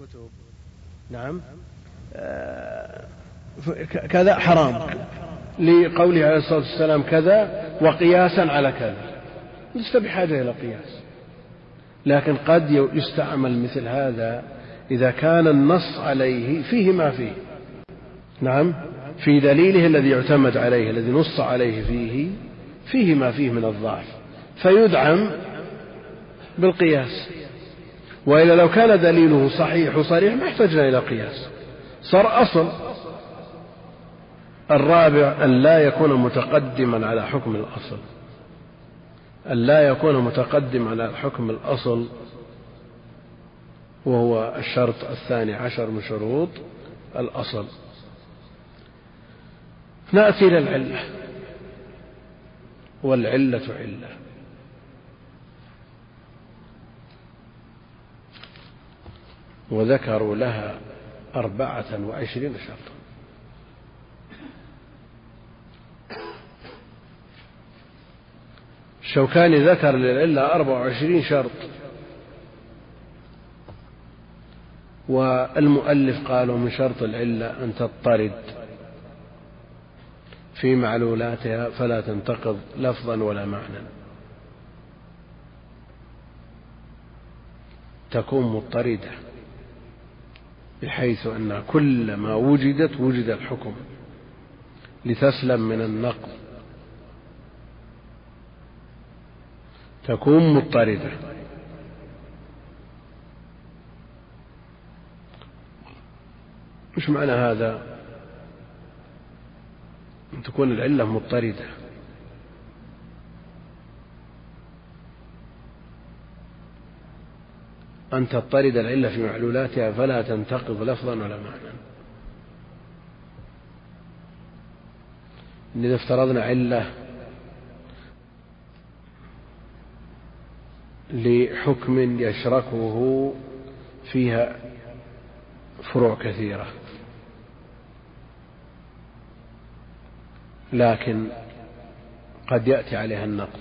الكتب نعم. آه، كذا حرام. لقوله عليه الصلاة والسلام كذا وقياسا على كذا. لست بحاجة إلى قياس. لكن قد يستعمل مثل هذا إذا كان النص عليه فيه ما فيه. نعم. في دليله الذي يعتمد عليه الذي نص عليه فيه فيه ما فيه من الضعف. فيدعم بالقياس. وإلا لو كان دليله صحيح وصريح ما احتجنا إلى قياس. صار أصل الرابع أن لا يكون متقدما على حكم الأصل. أن لا يكون متقدما على حكم الأصل وهو الشرط الثاني عشر من شروط الأصل. نأتي إلى العلة. والعلة علة. وذكروا لها أربعة وعشرين شرطا. الشوكاني ذكر للعلة أربع وعشرين شرط. والمؤلف قالوا من شرط العلة أن تضطرد في معلولاتها فلا تنتقض لفظا ولا معنى تكون مضطردة. بحيث أن كل ما وجدت وجد الحكم لتسلم من النقض تكون مضطردة. مش معنى هذا أن تكون العلة مضطردة. أن تضطرد العلة في معلولاتها فلا تنتقض لفظا ولا معنى إن إذا افترضنا علة لحكم يشركه فيها فروع كثيرة. لكن قد يأتي عليها النقض.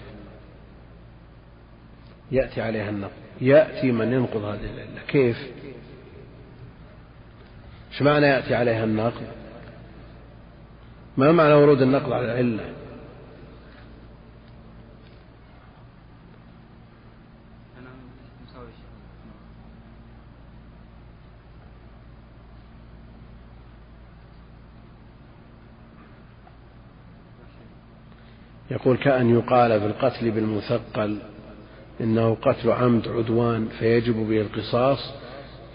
يأتي عليها النقض. يأتي من ينقض هذه العلة. كيف؟ إيش معنى يأتي عليها النقض ما معنى ورود النقض على العلة؟ يقول كأن يقال بالقتل بالمثقل. إنه قتل عمد عدوان فيجب به القصاص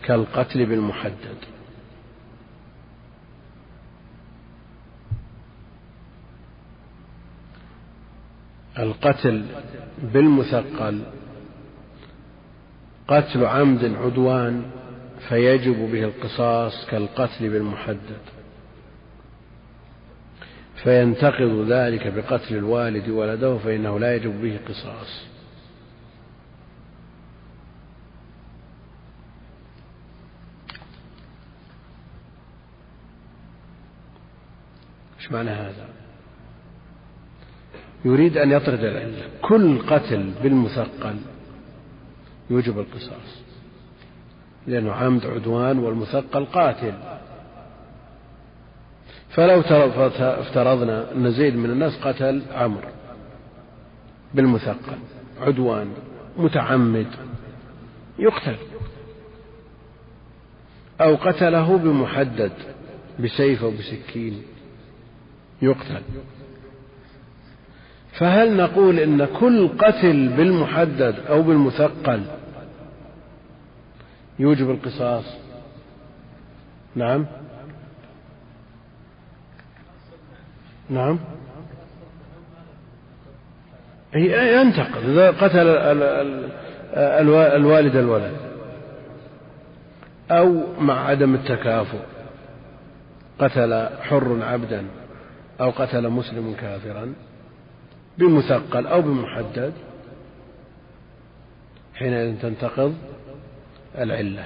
كالقتل بالمحدد. القتل بالمثقل قتل عمد عدوان فيجب به القصاص كالقتل بالمحدد. فينتقض ذلك بقتل الوالد ولده فإنه لا يجب به قصاص إيش معنى هذا؟ يريد أن يطرد العلة كل قتل بالمثقل يوجب القصاص لأنه عمد عدوان والمثقل قاتل. فلو افترضنا أن زيد من الناس قتل عمرو بالمثقل عدوان متعمد يقتل. أو قتله بمحدد بسيف أو بسكين. يقتل. فهل نقول إن كل قتل بالمحدد أو بالمثقل يوجب القصاص؟ نعم. نعم. ينتقل إذا قتل الوالد الولد أو مع عدم التكافؤ قتل حر عبدا. أو قتل مسلم كافرا بمثقل أو بمحدد حينئذ تنتقض العلة.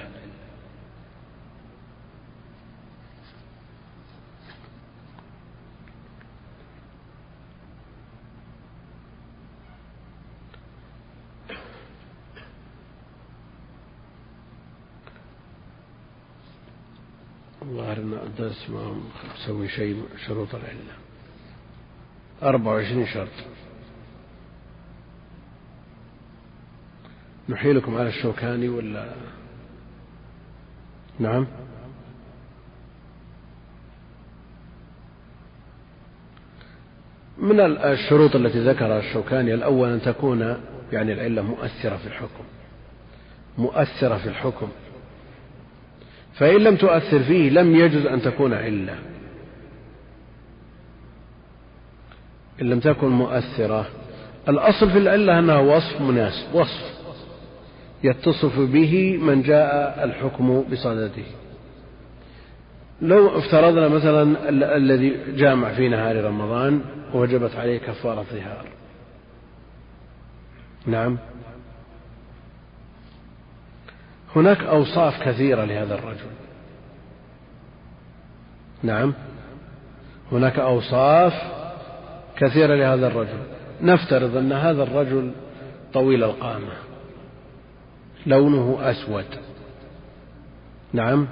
الظاهر أن الدرس ما مسوي شيء شروط العلة. أربعة وعشرين شرط. نحيلكم على الشوكاني ولا؟ نعم. من الشروط التي ذكرها الشوكاني الأول أن تكون يعني العلة مؤثرة في الحكم. مؤثرة في الحكم. فإن لم تؤثر فيه لم يجز أن تكون علة إن لم تكن مؤثرة. الأصل في العلة أنها وصف مناسب وصف يتصف به من جاء الحكم بصدده. لو افترضنا مثلا الذي جامع في نهار رمضان وجبت عليه كفارة ظهار. نعم. هناك أوصاف كثيرة لهذا الرجل. نعم. هناك أوصاف كثيرة لهذا الرجل. نفترض أن هذا الرجل طويل القامة. لونه أسود. نعم.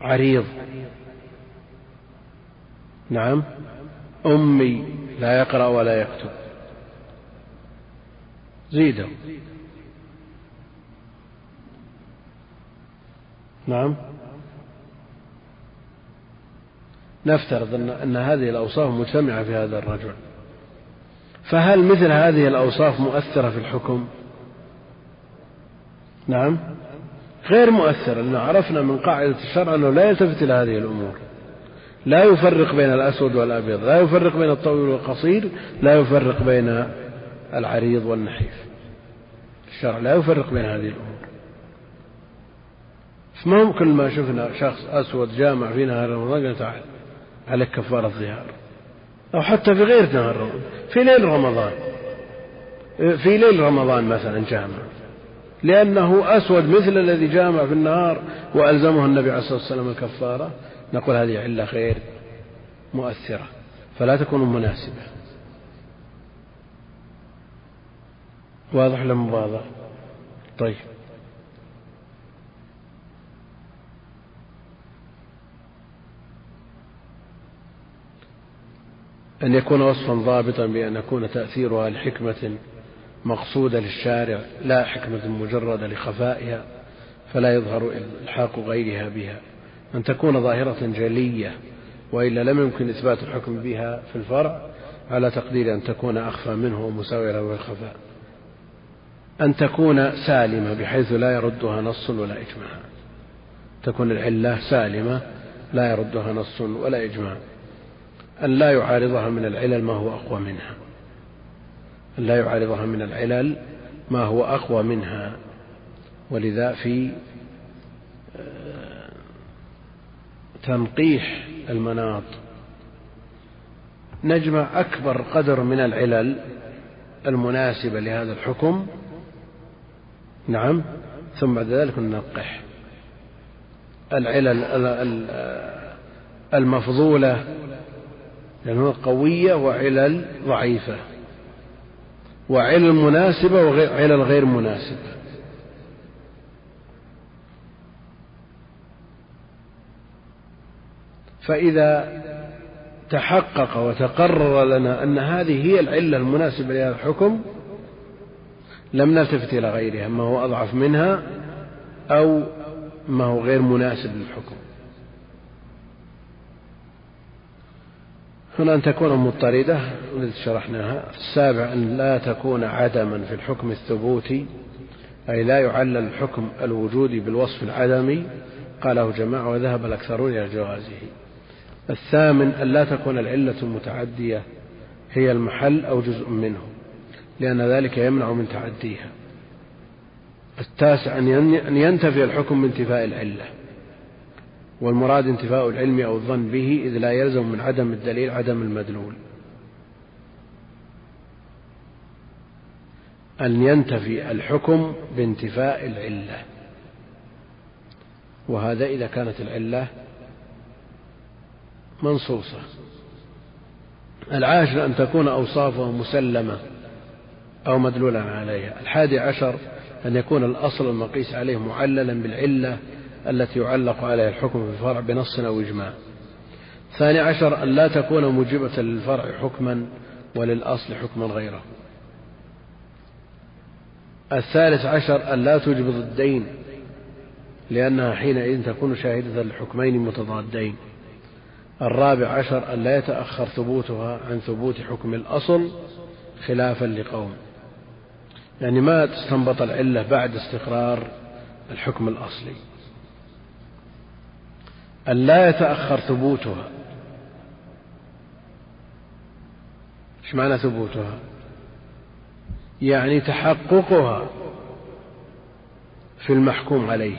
عريض. نعم. أمي لا يقرأ ولا يكتب. زيدة. نعم. نفترض أن, هذه الأوصاف مجتمعة في هذا الرجل. فهل مثل هذه الأوصاف مؤثرة في الحكم؟ نعم. غير مؤثرة لأن عرفنا من قاعدة الشرع أنه لا يلتفت إلى هذه الأمور. لا يفرق بين الأسود والأبيض لا يفرق بين الطويل والقصير لا يفرق بين العريض والنحيف. الشرع لا يفرق بين هذه الأمور. ما كل ما شفنا شخص أسود جامع في نهار رمضان قال تعال عليك كفارة ظهار أو حتى في غير نهار رمضان في ليل رمضان. في ليل رمضان مثلا جامع. لأنه أسود مثل الذي جامع في النهار وألزمه النبي عليه الصلاة والسلام الكفارة. نقول هذه علة خير مؤثرة فلا تكون مناسبة. واضح لم واضح طيب. أن يكون وصفا ضابطا بأن يكون تأثيرها لحكمة مقصودة للشارع لا حكمة مجردة لخفائها فلا يظهر إلحاق غيرها بها. أن تكون ظاهرة جلية وإلا لم يمكن إثبات الحكم بها في الفرع على تقدير أن تكون أخفى منه ومساوية له الخفاء أن تكون سالمة بحيث لا يردها نص ولا إجماع. تكون العلة سالمة لا يردها نص ولا إجماع. أن لا يعارضها من العلل ما هو أقوى منها. أن لا يعارضها من العلل ما هو أقوى منها. ولذا في آه، تنقيح المناط. نجمع أكبر قدر من العلل المناسبة لهذا الحكم. نعم. ثم بعد ذلك ننقح. العلل المفضولة لأنها قوية وعلل ضعيفة. وعلل مناسبة وعلل غير مناسبة. فإذا تحقق وتقرر لنا أن هذه هي العلة المناسبة لهذا الحكم لم نلتفت إلى غيرها ما هو أضعف منها أو ما هو غير مناسب للحكم. هنا أن تكون مضطردة التي شرحناها. السابع أن لا تكون عدما في الحكم الثبوتي أي لا يعلل الحكم الوجودي بالوصف العدمي. قاله جماعة وذهب الأكثرون إلى جوازه. الثامن أن لا تكون العلة المتعدية هي المحل أو جزء منه لأن ذلك يمنع من تعديها. التاسع أن ينتفي الحكم بانتفاء العلة. والمراد انتفاء العلم أو الظن به إذ لا يلزم من عدم الدليل عدم المدلول. أن ينتفي الحكم بانتفاء العلة. وهذا إذا كانت العلة منصوصة. العاشر أن تكون أوصافه مسلمة أو مدلولا عليها. الحادي عشر أن يكون الأصل المقيس عليه معللا بالعلة التي يعلق عليها الحكم في الفرع بنص أو إجماع. ثاني عشر أن لا تكون موجبة للفرع حكما وللأصل حكما غيره. الثالث عشر أن لا توجب ضدين لأنها حينئذ تكون شاهدة لحكمين متضادين. الرابع عشر أن لا يتأخر ثبوتها عن ثبوت حكم الأصل خلافا لقوم. يعني ما تستنبط العلة بعد استقرار الحكم الأصلي. أن لا يتأخر ثبوتها. إيش معنى ثبوتها؟ يعني تحققها في المحكوم عليه.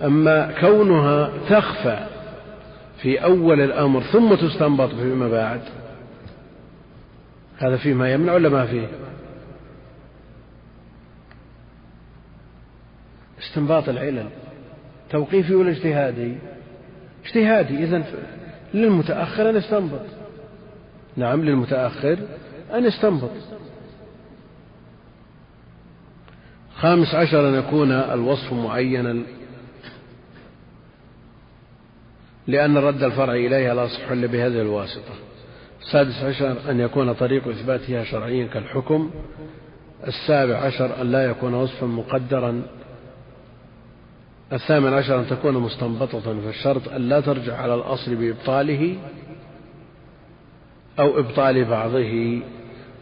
أما كونها تخفى في أول الأمر ثم تستنبط فيما بعد هذا فيه ما يمنع ولا ما فيه؟ استنباط العلل توقيفي ولا اجتهادي؟ اجتهادي إذا للمتأخر أن يستنبط. نعم للمتأخر أن يستنبط. خامس عشر أن يكون الوصف معينا. لأن رد الفرع إليها لا يصح إلا بهذه الواسطة. السادس عشر أن يكون طريق إثباتها شرعيا كالحكم. السابع عشر أن لا يكون وصفا مقدرا الثامن عشر أن تكون مستنبطة فالشرط أن لا ترجع على الأصل بإبطاله أو إبطال بعضه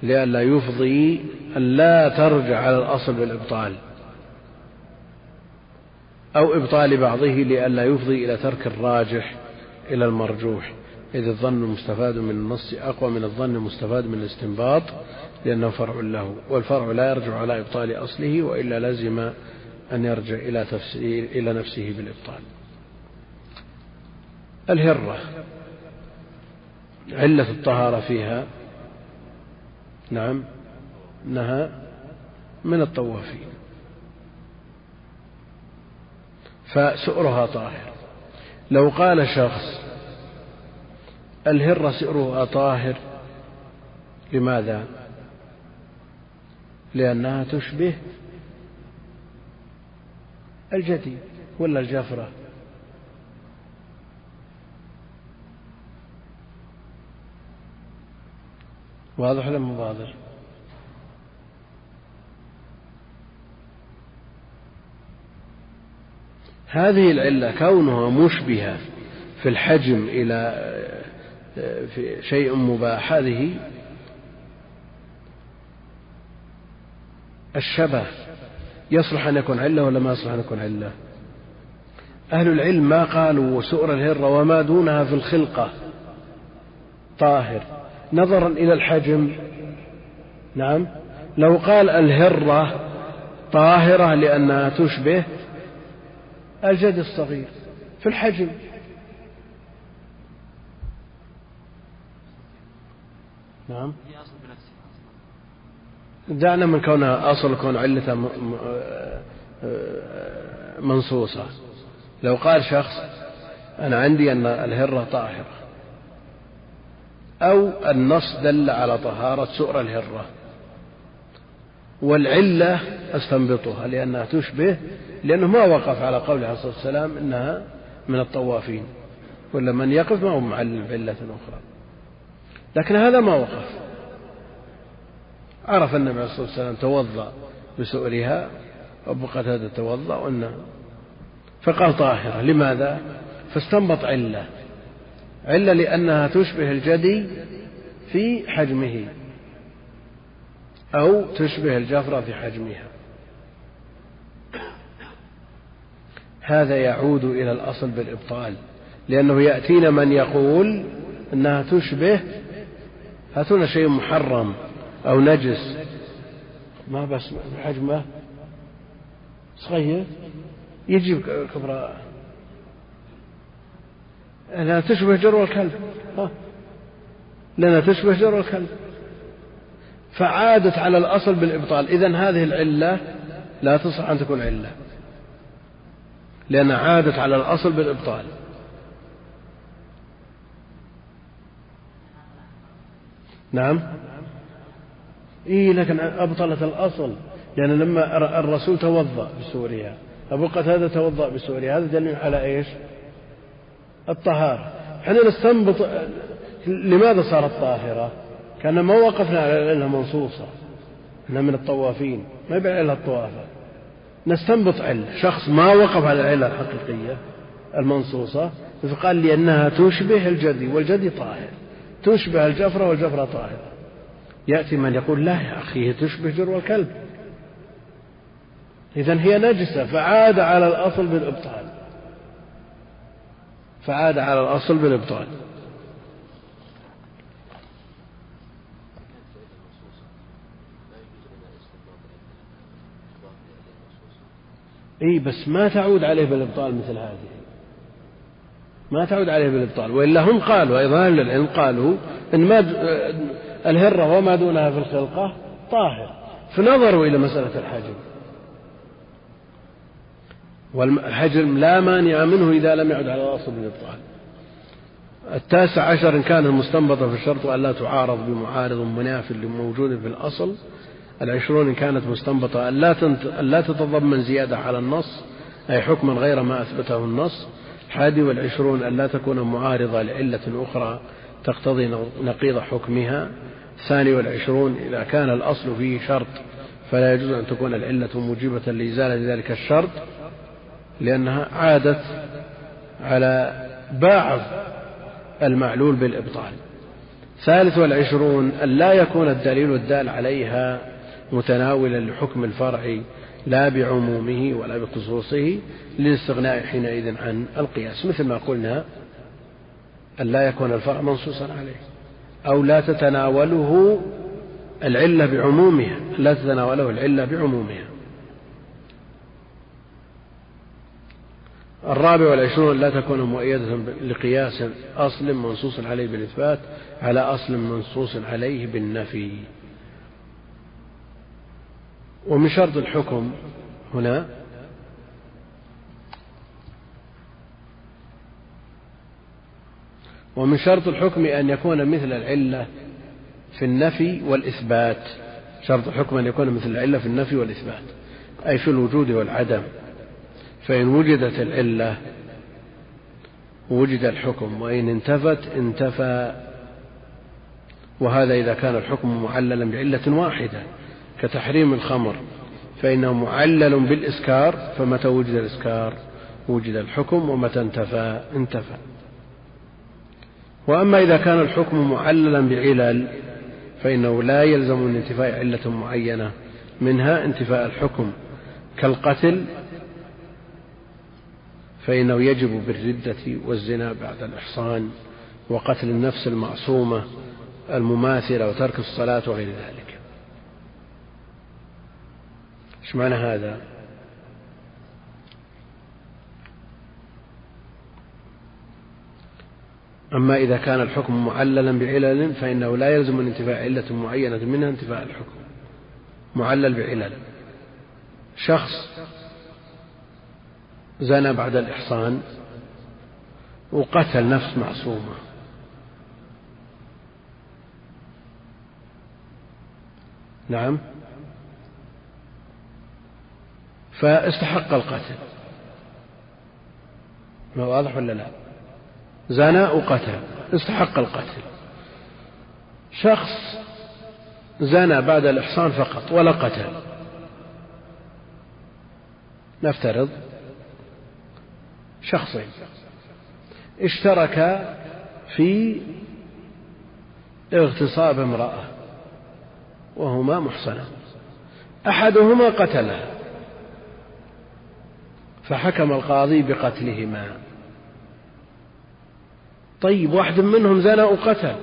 لئلا يفضي أن لا ترجع على الأصل بالإبطال أو إبطال بعضه لئلا يفضي إلى ترك الراجح إلى المرجوح. إذ الظن المستفاد من النص أقوى من الظن المستفاد من الاستنباط لأنه فرع له والفرع لا يرجع على إبطال أصله وإلا لزم أن يرجع إلى تفسير إلى نفسه بالإبطال. الهرة. علة الطهارة فيها نعم نهى من الطوافين. فسؤرها طاهر. لو قال شخص الهرة سؤرها طاهر لماذا؟ لأنها تشبه الجدي ولا الجفرة واضح ولا واضح؟ هذه العلة كونها مشبهة في الحجم إلى في شيء مباح هذه الشبه يصلح أن يكون علة ولا ما يصلح أن يكون علة؟ أهل العلم ما قالوا سؤر الهرة وما دونها في الخلقة. طاهر. نظرا إلى الحجم. نعم. لو قال الهرة طاهرة لأنها تشبه الجد الصغير في الحجم. نعم. دعنا من كونها أصل كون علة منصوصة. لو قال شخص أنا عندي أن الهرة طاهرة. أو النص دل على طهارة سؤر الهرة. والعلة أستنبطها لأنها تشبه لأنه ما وقف على قول عليه الصلاة والسلام إنها من الطوافين. ولا من يقف ما هو معلم بعلة أخرى. لكن هذا ما وقف. عرف النبي عليه الصلاة والسلام توضأ بسؤرها أبو قتادة توضأ وأنه فقال طاهرة لماذا؟ فاستنبط علة. علة لأنها تشبه الجدي في حجمه أو تشبه الجفرة في حجمها. هذا يعود إلى الأصل بالإبطال لأنه يأتينا من يقول أنها تشبه هاتونا شيء محرم. أو نجس. ما بس حجمه. صغير. يجيب كبرى. لأنها تشبه جرو الكلب. ها. لأنها تشبه جرو الكلب. فعادت على الأصل بالإبطال. إذا هذه العلة لا تصح أن تكون علة. لأنها عادت على الأصل بالإبطال. نعم. إيه لكن أبطلت الأصل. لأن لما الرسول توضأ بسوريا أبو قتادة توضأ بسوريا هذا دليل على إيش؟ الطهارة. إحنا نستنبط لماذا صارت طاهرة؟ كأن ما وقفنا على العلة منصوصة. إحنا من الطوافين ما يبقى إلا الطوافة. نستنبط علة. شخص ما وقف على العلة الحقيقية المنصوصة فقال لأنها تشبه الجدي والجدي طاهر. تشبه الجفرة والجفرة طاهرة. يأتي من يقول لا يا أخي تشبه جرو الكلب. إذا هي نجسة فعاد على الأصل بالإبطال. فعاد على الأصل بالإبطال. إي بس ما تعود عليه بالإبطال مثل هذه. ما تعود عليه بالإبطال. وإلا هم قالوا أيضا أهل العلم قالوا إن ما الهرة وما دونها في الخلقة طاهر. فنظروا إلى مسألة الحجم والحجم لا مانع منه إذا لم يعد على الاصل بالابطال التاسع عشر إن كان المستنبطة في الشرط أن لا تعارض بمعارض مناف لموجود في الأصل. العشرون إن كانت مستنبطة أن لا تتضمن زيادة على النص أي حكما غير ما أثبته النص. الحادي والعشرون أن لا تكون معارضة لعلة أخرى تقتضي نقيض حكمها. الثاني والعشرون إذا كان الأصل فيه شرط فلا يجوز أن تكون العلة موجبة لإزالة ذلك الشرط لأنها عادت على بعض المعلول بالإبطال. ثالث والعشرون أن لا يكون الدليل الدال عليها متناولا لحكم الفرع لا بعمومه ولا بخصوصه للاستغناء حينئذ عن القياس مثل ما قلنا أن لا يكون الفرع منصوصا عليه. أو لا تتناوله العلة بعمومها. لا تتناوله العلة بعمومها. الرابع والعشرون لا تكون مؤيدة لقياس أصل منصوص عليه بالإثبات على أصل منصوص عليه بالنفي. ومن شرط الحكم هنا ومن شرط الحكم أن يكون مثل العلة في النفي والإثبات. شرط الحكم أن يكون مثل العلة في النفي والإثبات أي في الوجود والعدم. فإن وجدت العلة وجد الحكم وإن انتفت انتفى. وهذا إذا كان الحكم معللا بعلة واحدة كتحريم الخمر. فإنه معلل بالإسكار فمتى وجد الإسكار؟ وجد الحكم ومتى انتفى انتفى. وأما إذا كان الحكم معللا بعلل فإنه لا يلزم من انتفاء علة معينة منها انتفاء الحكم. كالقتل فإنه يجب بالردة والزنا بعد الإحصان وقتل النفس المعصومة المماثلة وترك الصلاة وغير ذلك. إيش معنى هذا؟ أما إذا كان الحكم معللا بعلل فإنه لا يلزم من انتفاء علة معينة منها انتفاء الحكم. معلل بعلل. شخص زنى بعد الإحصان وقتل نفس معصومة. نعم. فاستحق القتل. ما واضح ولا لا؟ زنى وقتل استحق القتل. شخص زنى بعد الإحصان فقط ولا قتل. نفترض شخصين اشتركا في اغتصاب امرأة وهما محصنان أحدهما قتلها فحكم القاضي بقتلهما. طيب واحد منهم زنى وقتل.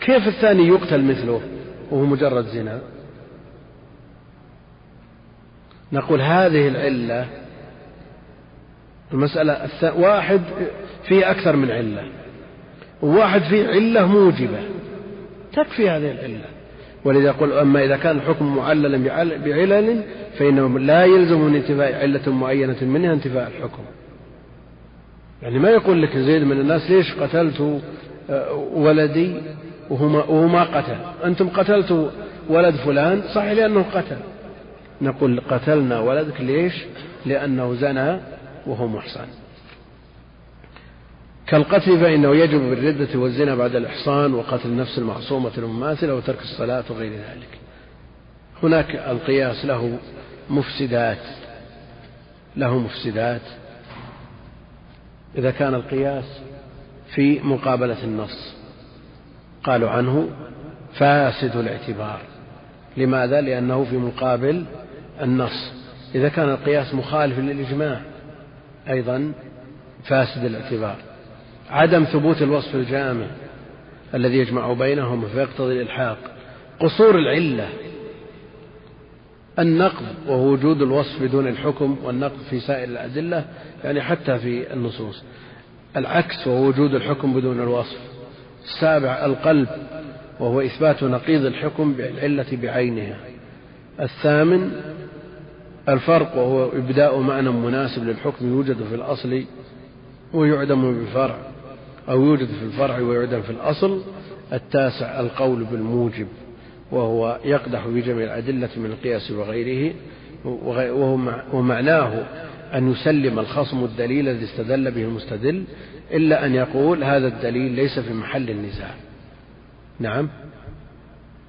كيف الثاني يقتل مثله وهو مجرد زنا؟ نقول هذه العلة المسألة واحد فيه أكثر من علة وواحد فيه علة موجبة. تكفي هذه العلة. ولذا يقول أما إذا كان الحكم معللا بعلل فإنه لا يلزم من انتفاء علة معينة منها انتفاء الحكم. يعني ما يقول لك زيد من الناس ليش قتلت آه، ولدي وهما, وهما قتل؟ أنتم قتلتوا ولد فلان صحيح لأنه قتل. نقول قتلنا ولدك ليش؟ لأنه زنى وهو محصن. كالقتل فإنه يجب بالردة والزنا بعد الإحصان وقتل النفس المعصومة المماثلة وترك الصلاة وغير ذلك. هناك القياس له مفسدات له مفسدات. إذا كان القياس في مقابلة النص. قالوا عنه فاسد الاعتبار. لماذا؟ لأنه في مقابل النص. إذا كان القياس مخالف للإجماع أيضا فاسد الاعتبار. عدم ثبوت الوصف الجامع الذي يجمع بينهم فيقتضي الإلحاق. قصور العلة النقض وهو وجود الوصف بدون الحكم والنقض في سائر الأدلة يعني حتى في النصوص. العكس وهو وجود الحكم بدون الوصف. السابع القلب وهو إثبات نقيض الحكم بالعلة بعينها. الثامن الفرق وهو إبداء معنى مناسب للحكم يوجد في الأصل ويعدم بالفرع أو يوجد في الفرع ويعدم في الأصل. التاسع القول بالموجب. وهو يقدح في جميع الأدلة من القياس وغيره ومعناه أن يسلم الخصم الدليل الذي استدل به المستدل إلا أن يقول هذا الدليل ليس في محل النزاع. نعم؟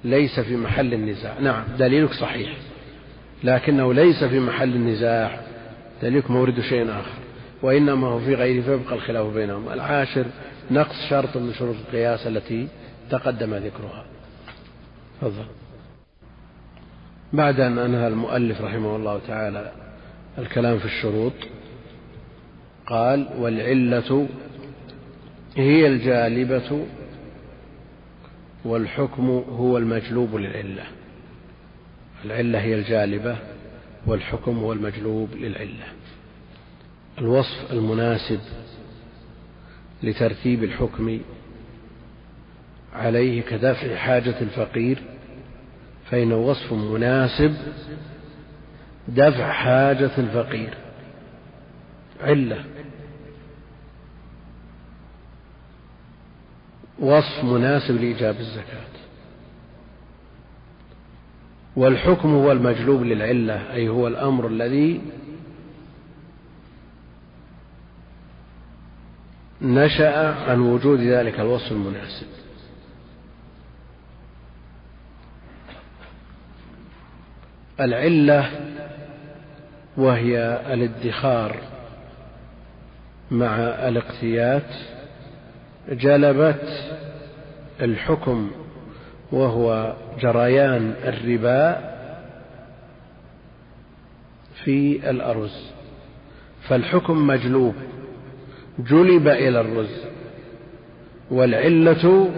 ليس في محل النزاع. نعم دليلك صحيح لكنه ليس في محل النزاع. دليلك مورد شيء آخر وإنما هو في غيره فيبقى الخلاف بينهم العاشر نقص شرط من شروط القياس التي تقدم ذكرها. تفضل. بعد أن أنهى المؤلف رحمه الله تعالى الكلام في الشروط قال والعلة هي الجالبة والحكم هو المجلوب للعلة. العلة هي الجالبة والحكم هو المجلوب للعلة. الوصف المناسب لترتيب الحكم عليه كدفع حاجة الفقير فإنه وصف مناسب دفع حاجة الفقير. علة. وصف مناسب لإيجاب الزكاة. والحكم هو المجلوب للعلة أي هو الأمر الذي نشأ عن وجود ذلك الوصف المناسب. العلة وهي الادخار مع الاقتيات جلبت الحكم وهو جريان الربا في الأرز. فالحكم مجلوب جلب إلى الرز والعلة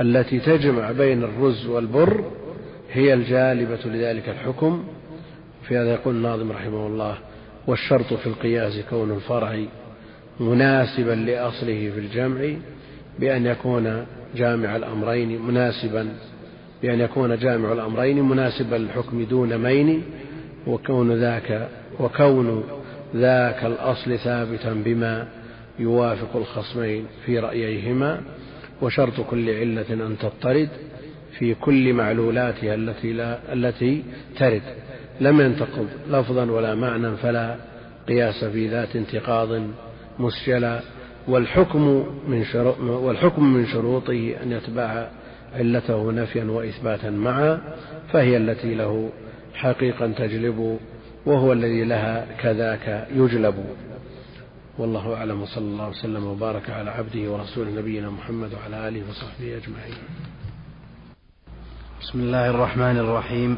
التي تجمع بين الرز والبر هي الجالبة لذلك الحكم. في هذا يقول الناظم رحمه الله والشرط في القياس كون الفرع مناسبا لأصله في الجمع بأن يكون جامع الأمرين مناسبا بأن يكون جامع الأمرين مناسبا للحكم دون مين وكون ذاك وكون ذاك الأصل ثابتا بما يوافق الخصمين في رأييهما وشرط كل علة أن تضطرد في كل معلولاتها التي لا التي ترد. لم ينتقض لفظا ولا معنى فلا قياس في ذات انتقاض مسجلا والحكم من والحكم من شروطه أن يتبع علته نفيا وإثباتا معا فهي التي له حقيقا تجلب وهو الذي لها كذاك يجلب. والله أعلم وصلى الله وسلم وبارك على عبده ورسوله نبينا محمد وعلى آله وصحبه أجمعين. بسم الله الرحمن الرحيم.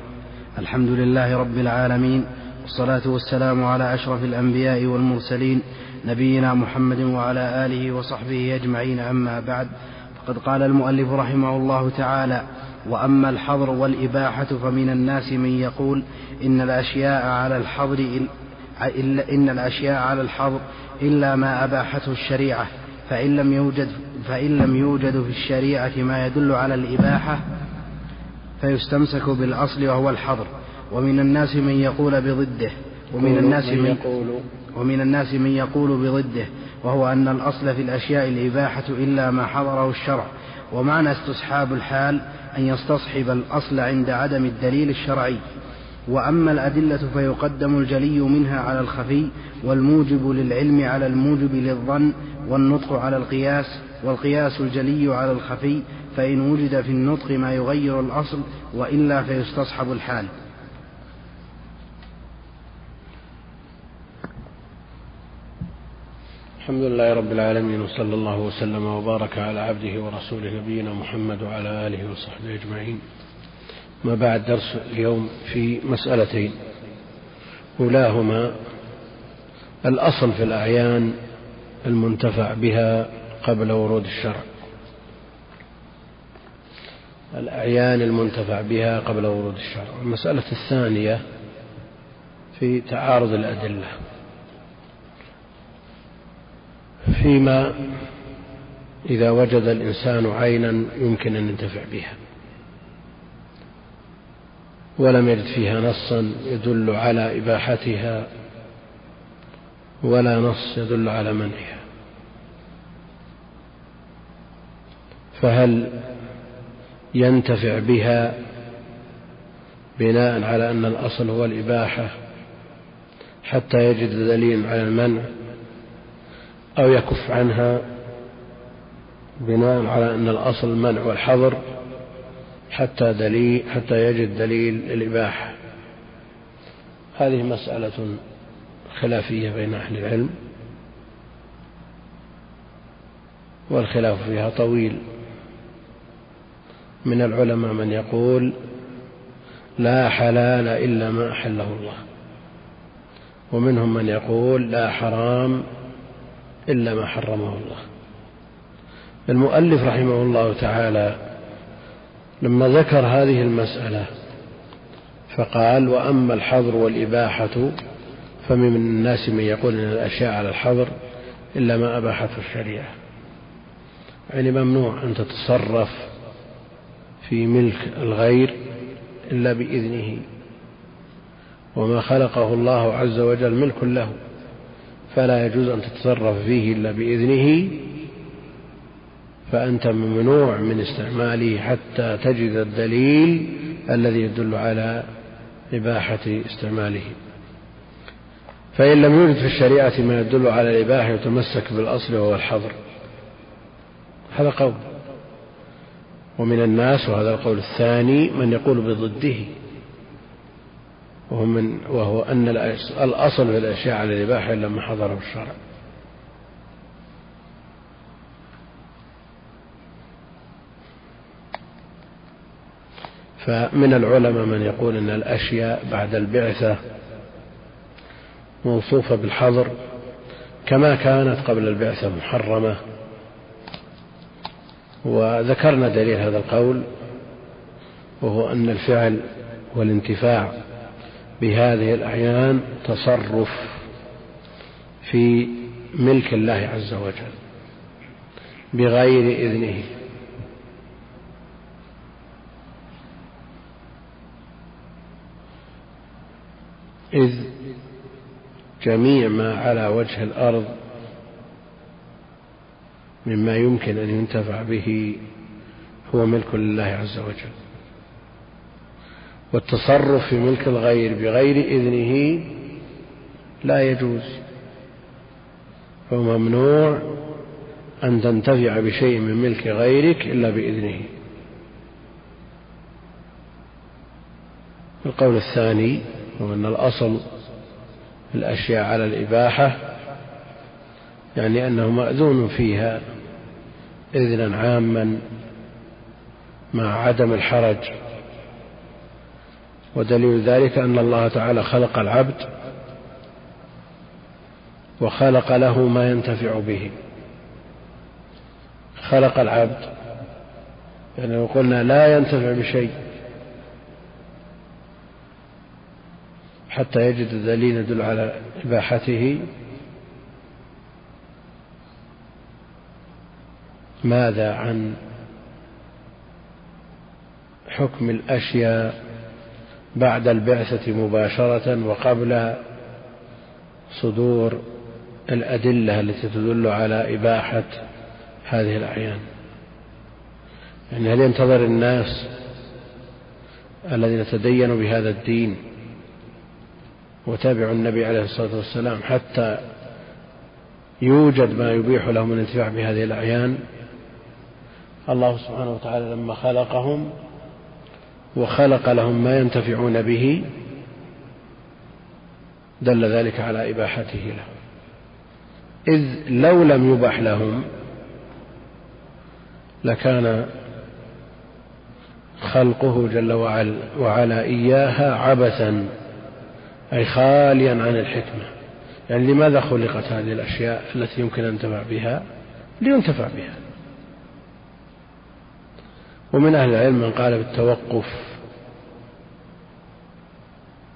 الحمد لله رب العالمين والصلاة والسلام على أشرف الأنبياء والمرسلين نبينا محمد وعلى آله وصحبه أجمعين أما بعد. فقد قال المؤلف رحمه الله تعالى وأما الحظر والإباحة فمن الناس من يقول إن الأشياء على الحظر إلا إن الأشياء على الحظر إلا ما أباحته الشريعة فإن لم يوجد فإن لم يوجد في الشريعة ما يدل على الإباحة فيستمسك بالأصل وهو الحظر. ومن الناس من يقول بضده. ومن الناس من يقول ومن الناس من يقول بضده. وهو أن الأصل في الأشياء الإباحة إلا ما حضره الشرع. ومعنى استصحاب الحال أن يستصحب الأصل عند عدم الدليل الشرعي. وأما الأدلة فيقدم الجلي منها على الخفي والموجب للعلم على الموجب للظن والنطق على القياس والقياس الجلي على الخفي فإن وجد في النطق ما يغير الأصل وإلا فيستصحب الحال. الحمد لله رب العالمين وصلى الله وسلم وبارك على عبده ورسوله نبينا محمد وعلى آله وصحبه أجمعين. ما بعد درس اليوم في مسألتين. أولاهما الأصل في الأعيان المنتفع بها قبل ورود الشرع. الأعيان المنتفع بها قبل ورود الشرع. المسألة الثانية في تعارض الأدلة. فيما إذا وجد الإنسان عينا يمكن أن ينتفع بها. ولم يجد فيها نصا يدل على إباحتها ولا نص يدل على منعها. فهل ينتفع بها بناء على أن الأصل هو الإباحة حتى يجد دليل على المنع أو يكف عنها بناء على أن الأصل المنع والحظر حتى دليل حتى يجد دليل الإباحة هذه مسألة خلافية بين أهل العلم والخلاف فيها طويل. من العلماء من يقول لا حلال إلا ما أحله الله. ومنهم من يقول لا حرام إلا ما حرمه الله. المؤلف رحمه الله تعالى لما ذكر هذه المسألة فقال وأما الحظر والإباحة فمن الناس من يقول إن الأشياء على الحظر إلا ما أباحته الشريعة. يعني ممنوع أن تتصرف في ملك الغير إلا بإذنه. وما خلقه الله عز وجل ملك له فلا يجوز أن تتصرف فيه إلا بإذنه. فأنت ممنوع من استعماله حتى تجد الدليل الذي يدل على إباحة استعماله. فإن لم يوجد في الشريعة ما يدل على الإباحة يتمسك بالأصل وهو الحظر. هذا قول. ومن الناس وهذا القول الثاني من يقول بضده. وهو, من وهو أن الأصل في الأشياء على الإباحة إلا ما حضره الشرع. فمن العلماء من يقول أن الأشياء بعد البعثة موصوفة بالحظر كما كانت قبل البعثة محرمة. وذكرنا دليل هذا القول وهو أن الفعل والانتفاع بهذه الأعيان تصرف في ملك الله عز وجل بغير إذنه. إذ جميع ما على وجه الأرض مما يمكن أن ينتفع به هو ملك لله عز وجل. والتصرف في ملك الغير بغير إذنه لا يجوز. فهو ممنوع أن تنتفع بشيء من ملك غيرك إلا بإذنه. القول الثاني هو أن الأصل في الأشياء على الإباحة يعني أنه مأذون فيها إذنا عاما مع عدم الحرج. ودليل ذلك أن الله تعالى خلق العبد وخلق له ما ينتفع به. خلق العبد يعني لو قلنا لا ينتفع بشيء حتى يجد دليل يدل على إباحته ماذا عن حكم الأشياء بعد البعثة مباشرة وقبل صدور الأدلة التي تدل على إباحة هذه الأعيان؟ يعني هل ينتظر الناس الذين تدينوا بهذا الدين وتابعوا النبي عليه الصلاة والسلام حتى يوجد ما يبيح لهم الانتفاع بهذه الأعيان؟ الله سبحانه وتعالى لما خلقهم وخلق لهم ما ينتفعون به دل ذلك على إباحته لهم إذ لو لم يبح لهم لكان خلقه جل وعلا إياها عبثا أي خاليا عن الحكمة. يعني لماذا خلقت هذه الأشياء التي يمكن أن ينتفع بها؟ لينتفع بها. ومن أهل العلم من قال بالتوقف.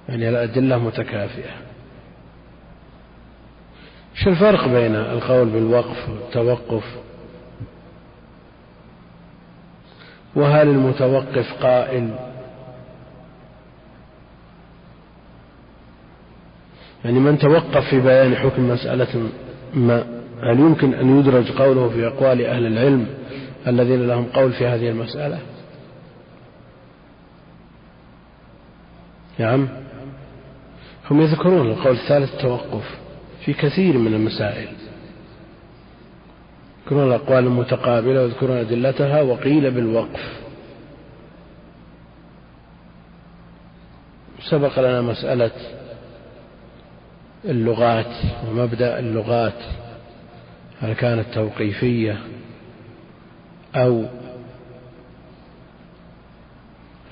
يعني الأدلة متكافئة. شو الفرق بين القول بالوقف والتوقف؟ وهل المتوقف قائل؟ يعني من توقف في بيان حكم مسألة ما هل يمكن أن يدرج قوله في أقوال أهل العلم الذين لهم قول في هذه المسألة. نعم. هم يذكرون القول الثالث التوقف في كثير من المسائل. يذكرون الأقوال المتقابلة ويذكرون أدلتها وقيل بالوقف. سبق لنا مسألة اللغات ومبدأ اللغات. هل كانت توقيفية؟ أو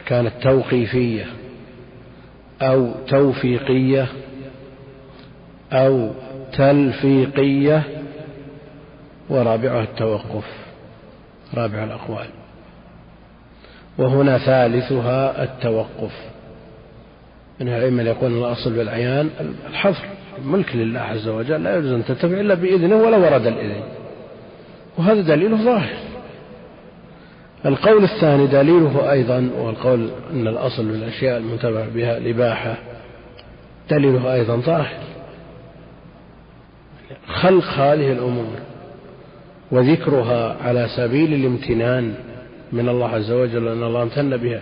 كانت توقيفية أو توفيقية أو تلفيقية ورابعها التوقف رابع الأقوال. وهنا ثالثها التوقف. من العلم يقول الأصل بالعيان الحظر الملك لله عز وجل لا يجوز أن تتبع إلا بإذنه ولا ورد الإذن. وهذا دليله ظاهر. القول الثاني دليله أيضا والقول أن الأصل بالأشياء المتبع بها الإباحة دليله أيضا ظاهر. خلق هذه الأمور وذكرها على سبيل الامتنان من الله عز وجل أن الله امتن بها.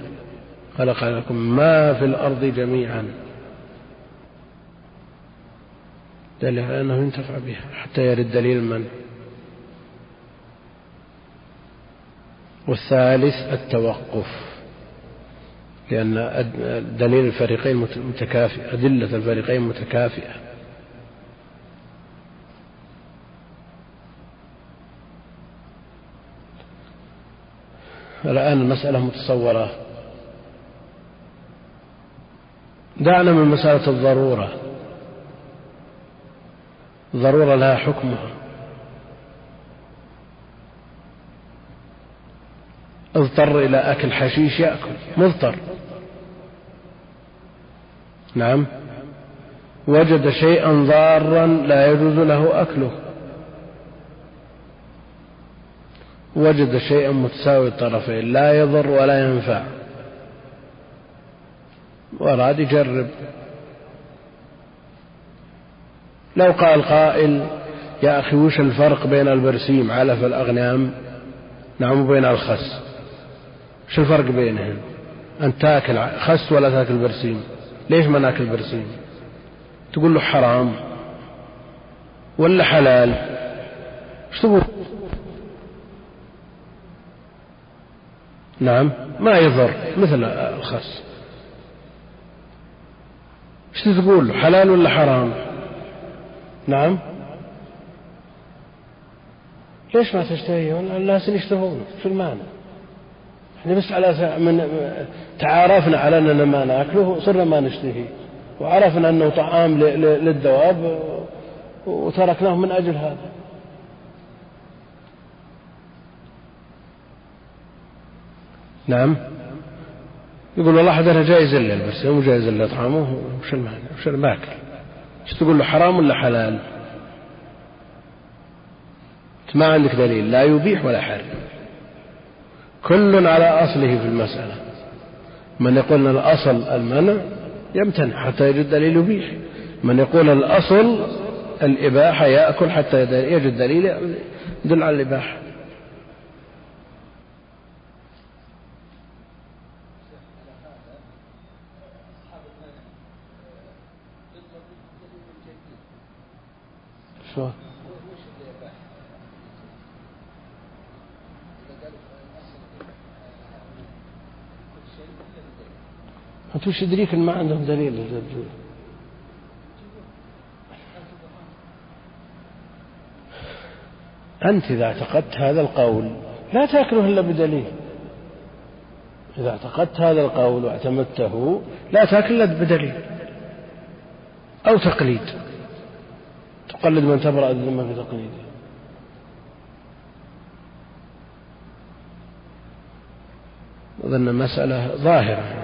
خلق لكم ما في الأرض جميعا. دليل على أنه ينتفع بها حتى يرد دليل المنع والثالث التوقف لأن دليل الفريقين متكافئة أدلة الفريقين متكافئة. الآن المسألة متصورة. دعنا من مسألة الضرورة. الضرورة لها حكمها. اضطر إلى أكل حشيش يأكل. مضطر. نعم. وجد شيئا ضارا لا يجوز له أكله. وجد شيئا متساوي الطرفين لا يضر ولا ينفع. وأراد يجرب. لو قال قائل يا أخي وش الفرق بين البرسيم؟ علف الأغنام. نعم وبين الخس. وش الفرق بينهم؟ أن تاكل خس ولا تاكل برسيم؟ ليش ما ناكل برسيم؟ تقول له حرام. ولا حلال؟ إيش تقول؟ نعم ما يضر مثل الخس. إيش تقول؟ حلال ولا حرام؟ نعم. ليش ما تشتهي؟ الناس يشتهون شو المانع إحنا بس على من تعارفنا على أننا ما نأكله صرنا ما نشتهي وعرفنا أنه طعام للدواب وتركناه من أجل هذا. نعم. يقول والله هذا جائز إلا البس مو جائز إلا طعامه. وش المعنى؟ وش الماكل؟ إيش تقول له حرام ولا حلال؟ ما عندك دليل. لا يبيح ولا حرم. كل على أصله في المسألة. من يقول الأصل المنع يمتنع حتى يجد دليل يبيح. من يقول الأصل الإباحة يأكل حتى يجد دليل يدل على الإباحة. Sure. أنت وش يدريك ما عندهم دليل؟ أنت إذا اعتقدت هذا القول لا تأكله إلا بدليل. إذا اعتقدت هذا القول واعتمدته لا تأكل إلا بدليل أو تقليد. تقلد من تبرأ الذمة في تقليده. أظن مسألة ظاهرة.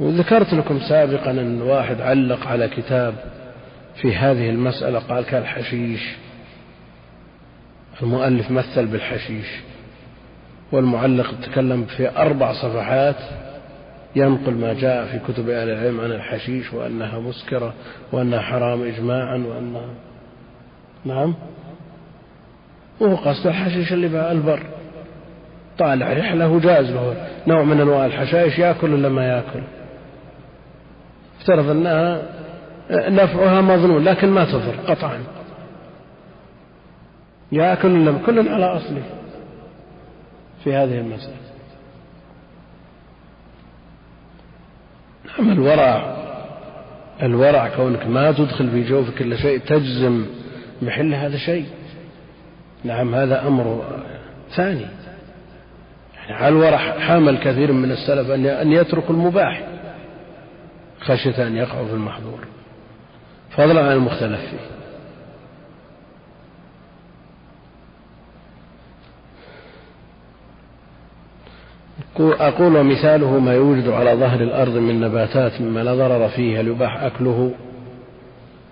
وذكرت لكم سابقا أن واحد علق على كتاب في هذه المسألة قال كالحشيش المؤلف مثل بالحشيش. والمعلق تكلم في أربع صفحات ينقل ما جاء في كتب أهل العلم عن الحشيش وأنها مسكرة وأنها حرام إجماعا وأنها نعم. وهو قصد الحشيش اللي بقى البر. طالع رحلة وجاز له نوع من أنواع الحشائش يأكل ولا ما يأكل؟ افترض أنها نفعها مظنون لكن ما تضر قطعا. يأكل ولا كل على أصله في هذه المسألة. نعم الورع الورع كونك ما تدخل في جوفك إلا شيء تجزم محل هذا شيء. نعم هذا أمر ثاني. يعني على الورع حامل كثير من السلف أن يترك المباح. خشية أن يقعوا في المحظور. فضلا عن المختلف فيه. أقول ومثاله ما يوجد على ظهر الأرض من نباتات مما لا ضرر فيه هل يباح أكله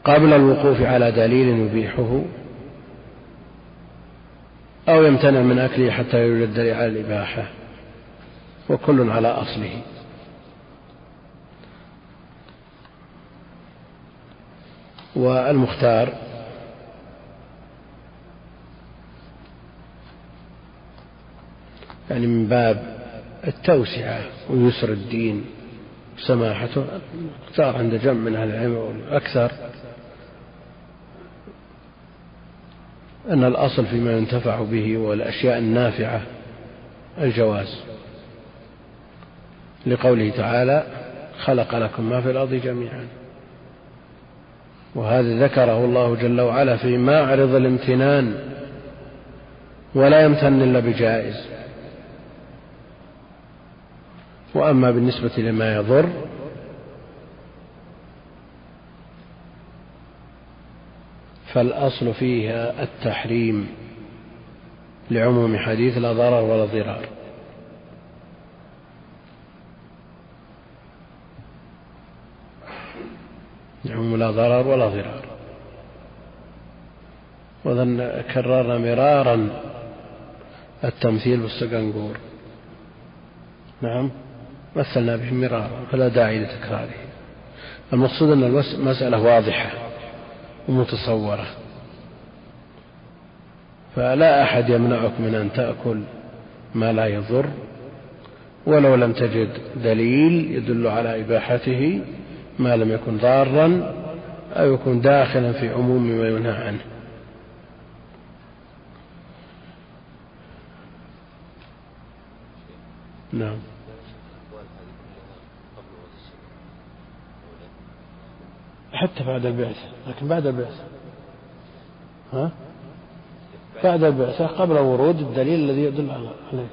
قبل الوقوف على دليل يبيحه أو يمتنع من أكله حتى يوجد دليل على الإباحة. وكل على أصله. والمختار. يعني من باب التوسعة ويسر الدين وسماحته اختار عند جمع من أهل العلم والأكثر أن الأصل فيما ينتفع به والأشياء النافعة الجواز. لقوله تعالى خلق لكم ما في الأرض جميعا. وهذا ذكره الله جل وعلا في معرض الامتنان ولا يمتن إلا بجائز. وأما بالنسبة لما يضر فالأصل فيها التحريم لعموم حديث لا ضرر ولا ضرار. لعموم لا ضرر ولا ضرار. وذن كررنا مرارا التمثيل بالسقنقور. نعم مثلنا به مرارا فلا داعي لتكراره. المقصود أن المسألة واضحة ومتصورة. فلا أحد يمنعك من أن تأكل ما لا يضر ولو لم تجد دليل يدل على إباحته ما لم يكن ضارا أو يكون داخلا في عموم ما ينهى عنه. نعم. حتى بعد البعثة لكن بعد البعثة ها؟ بعد البعثة قبل ورود الدليل الذي يدل عليه.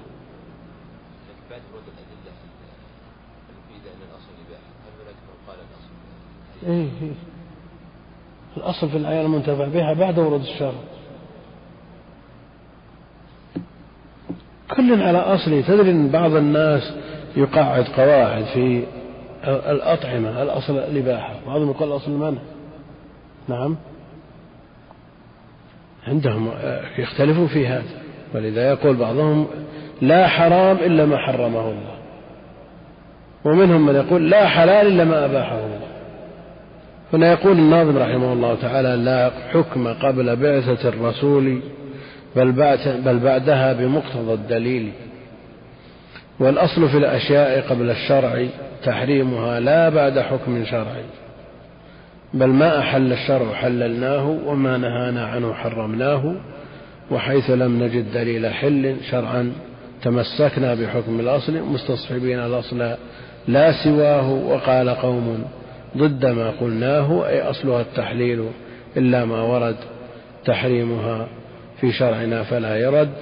إيه إيه. الأصل في الآية المنتفع بها بعد ورود الشرع. كل على أصله تدري أن بعض الناس يقعد قواعد في الأطعمة الأصل الإباحة. بعضهم يقول الأصل المنع. نعم. عندهم يختلفون في هذا. ولذا يقول بعضهم لا حرام إلا ما حرمه الله. ومنهم من يقول لا حلال إلا ما أباحه الله. هنا يقول الناظم رحمه الله تعالى لا حكم قبل بعثة الرسول بل, بل بعدها بمقتضى الدليل. والأصل في الأشياء قبل الشرع تحريمها لا بعد حكم شرعي بل ما أحل الشرع حللناه وما نهانا عنه حرمناه وحيث لم نجد دليل حل شرعا تمسكنا بحكم الأصل مستصحبين الأصل لا سواه وقال قوم ضد ما قلناه أي أصلها التحليل إلا ما ورد تحريمها في شرعنا فلا يرد.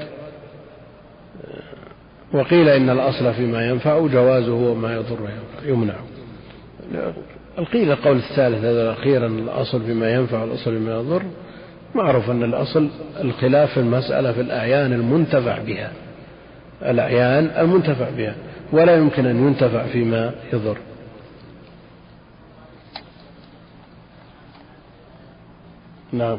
وقيل إن الأصل فيما ينفع جوازه وما يضر يمنع. القيل القول الثالث هذا الأخير أن الأصل فيما ينفع والأصل فيما يضر. معروف أن الأصل الخلاف في المسألة في الأعيان المنتفع بها. الأعيان المنتفع بها. ولا يمكن أن ينتفع فيما يضر. نعم.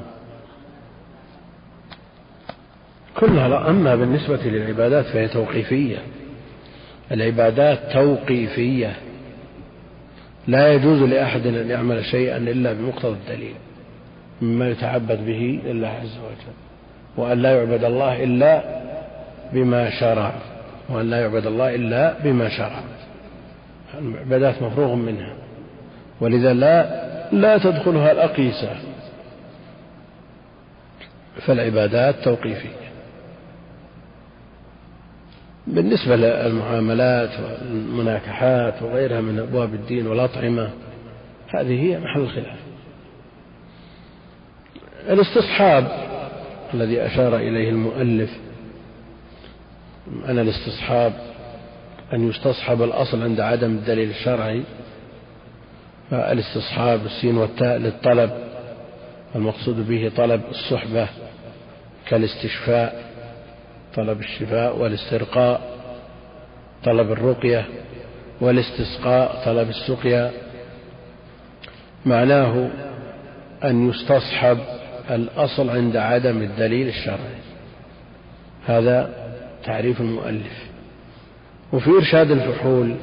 كلها لا أما بالنسبة للعبادات فهي توقيفية. العبادات توقيفية. لا يجوز لأحد أن يعمل شيئا إلا بمقتضى الدليل مما يتعبد به لله عز وجل وأن لا يعبد الله إلا بما شرع وأن لا يعبد الله إلا بما شرع. العبادات مفروغ منها. ولذا لا لا تدخلها الأقيسة. فالعبادات توقيفية. بالنسبة للمعاملات والمناكحات وغيرها من أبواب الدين والأطعمة هذه هي محل الخلاف. الاستصحاب الذي أشار إليه المؤلف أن الاستصحاب أن يستصحب الأصل عند عدم الدليل الشرعي فالاستصحاب السين والتاء للطلب المقصود به طلب الصحبة كالاستشفاء طلب الشفاء والاسترقاء طلب الرقية والاستسقاء طلب السقيا. معناه أن يستصحب الأصل عند عدم الدليل الشرعي. هذا تعريف المؤلف. وفي إرشاد الفحول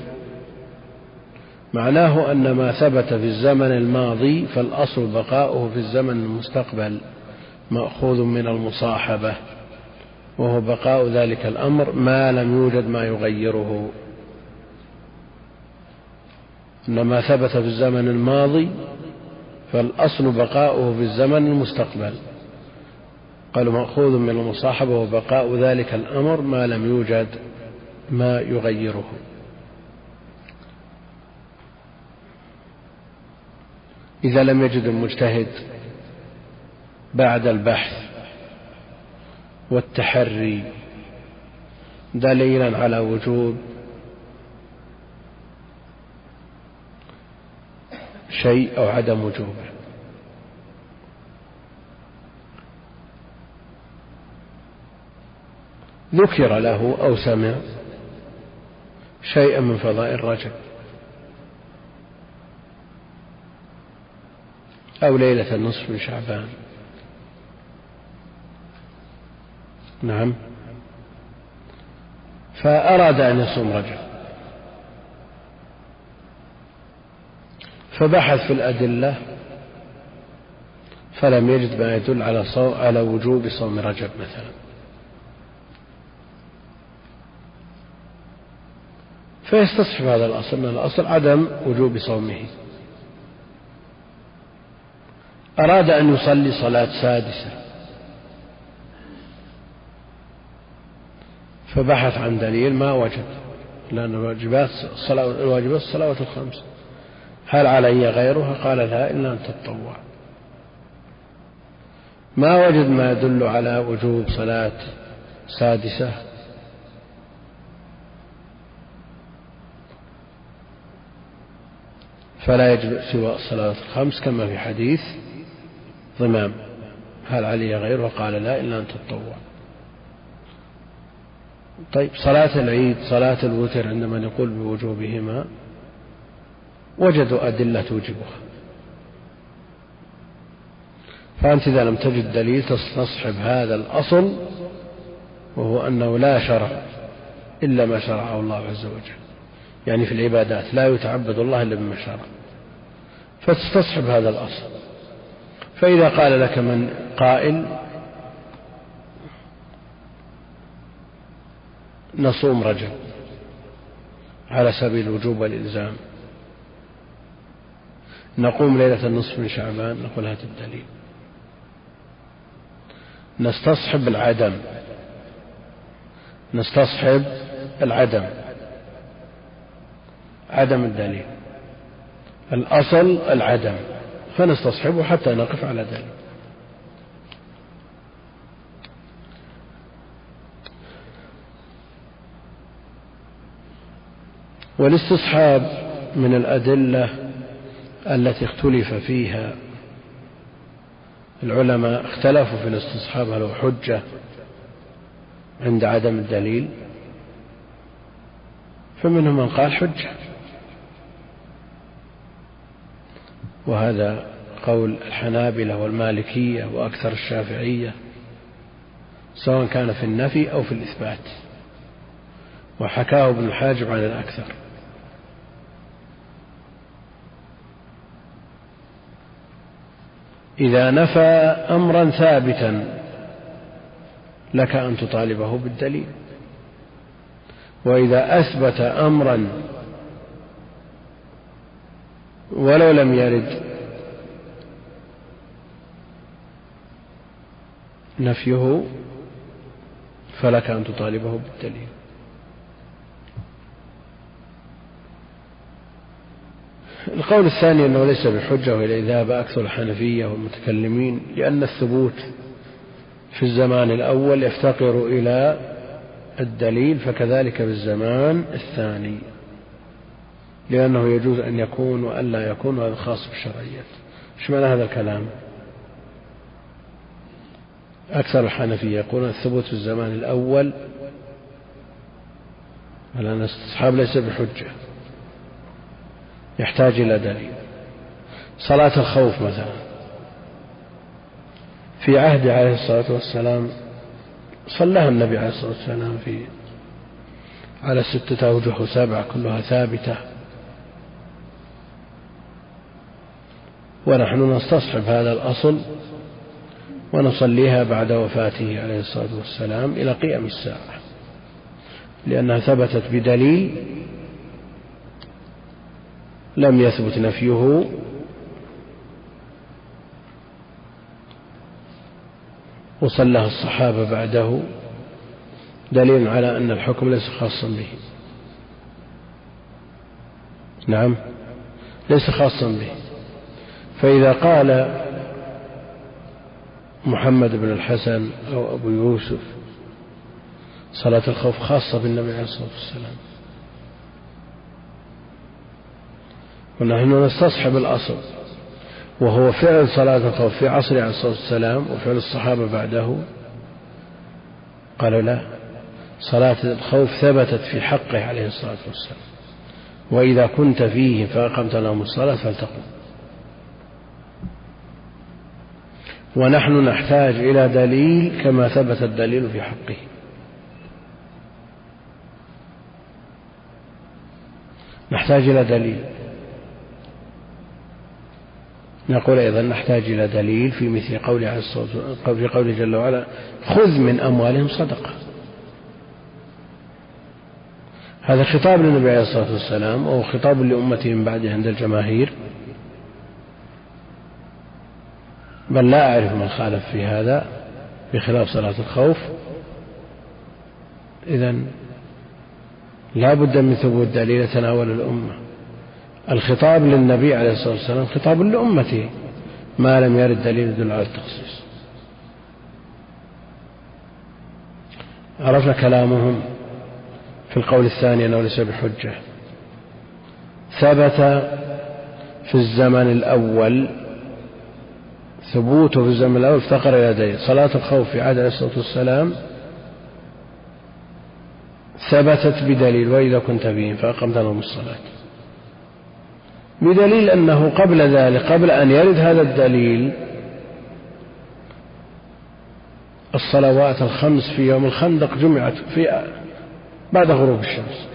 معناه أن ما ثبت في الزمن الماضي فالأصل بقاؤه في الزمن المستقبل مأخوذ من المصاحبة وهو بقاء ذلك الأمر ما لم يوجد ما يغيره. أن ما ثبت في الزمن الماضي فالأصل بقاؤه في الزمن المستقبل. قالوا مأخوذ من المصاحبة وبقاء ذلك الأمر ما لم يوجد ما يغيره. إذا لم يجد المجتهد بعد البحث والتحري دليلا على وجوب شيء أو عدم وجوبه ذكر له أو سمع شيئا من فضائل رجب أو ليلة النصف من شعبان. نعم. فأراد أن يصوم رجب. فبحث في الأدلة فلم يجد ما يدل على صو... على وجوب صوم رجب مثلا. فيستصحب هذا الأصل أن الأصل عدم وجوب صومه. أراد أن يصلي صلاة سادسة. فبحث عن دليل ما وجد لأن الواجبات الصلاة الواجبات الصلوات الخمس. هل علي غيرها؟ قال لا إلا أن تتطوع. ما وجد ما يدل على وجوب صلاة سادسة؟ فلا يجب سوى الصلاة الخمس كما في حديث ضمام هل علي غيره قال لا إلا أن تتطوع. طيب صلاة العيد صلاة الوتر عندما نقول بوجوبهما وجدوا أدلة توجبها. فأنت إذا لم تجد دليل تستصحب هذا الأصل وهو أنه لا شرع إلا ما شرعه الله عز وجل. يعني في العبادات لا يتعبد الله إلا بما شرع. فتستصحب هذا الأصل. فإذا قال لك من قائل نصوم رجب على سبيل الوجوب والإلزام. نقوم ليلة النصف من شعبان نقول هات الدليل. نستصحب العدم. نستصحب العدم. عدم الدليل. الأصل العدم. فنستصحبه حتى نقف على دليل والاستصحاب من الأدلة التي اختلف فيها العلماء اختلفوا في الاستصحاب هل هو حجة عند عدم الدليل فمنهم من قال حجة. وهذا قول الحنابلة والمالكية وأكثر الشافعية سواء كان في النفي أو في الإثبات. وحكاه ابن الحاجب عن الأكثر. إذا نفى أمرا ثابتا لك أن تطالبه بالدليل. وإذا أثبت أمرا ولو لم يرد. نفيه فلك أن تطالبه بالدليل. القول الثاني أنه ليس بحجة وإلى ذهب أكثر الحنفية والمتكلمين لأن الثبوت في الزمان الأول يفتقر إلى الدليل فكذلك في الزمان الثاني. لأنه يجوز أن يكون وأن لا يكون وهذا خاص بالشرعيات. إيش معنى هذا الكلام؟ أكثر الحنفية يقولون الثبوت في الزمان الأول على أن الاستصحاب ليس بحجة يحتاج إلى دليل. صلاة الخوف مثلا. في عهد عليه الصلاة والسلام صلاها النبي عليه الصلاة والسلام في على ستة أوجه وسبعة كلها ثابتة. ونحن نستصحب هذا الأصل ونصليها بعد وفاته عليه الصلاة والسلام إلى قيام الساعة لأنها ثبتت بدليل لم يثبت نفيه وصلى الصحابة بعده دليل على أن الحكم ليس خاصا به. نعم ليس خاصا به. فإذا قال محمد بن الحسن أو أبو يوسف صلاة الخوف خاصة بالنبي عليه الصلاة والسلام. ونحن نستصحب الأصل وهو فعل صلاة الخوف في عصر عليه الصلاة والسلام وفعل الصحابة بعده. قالوا لا صلاة الخوف ثبتت في حقه عليه الصلاة والسلام وإذا كنت فيه فأقمت لهم الصلاة فلتقم. ونحن نحتاج إلى دليل كما ثبت الدليل في حقه. نحتاج إلى دليل. نقول أيضا نحتاج إلى دليل في مثل قول في قوله جل وعلا خذ من أموالهم صدقة. هذا خطاب للنبي عليه الصلاة والسلام أو خطاب لأمته من بعده عند الجماهير. بل لا أعرف من خالف في هذا بخلاف صلاة الخوف. إذا لا بد من ثبوت دليل يتناول الأمة. الخطاب للنبي عليه الصلاة والسلام خطاب لأمته ما لم يرد دليل يدل على التخصيص. عرفنا كلامهم في القول الثاني أنه ليس بحجة. ثبت في الزمن الأول ثبوته في الزمن الأول افتقر إلى دليل صلاة الخوف في عهد عليه الصلاة والسلام ثبتت بدليل وإذا كنت بهم فأقمت لهم الصلاة. بدليل أنه قبل ذلك قبل أن يرد هذا الدليل الصلوات الخمس في يوم الخندق جمعت في بعد غروب الشمس.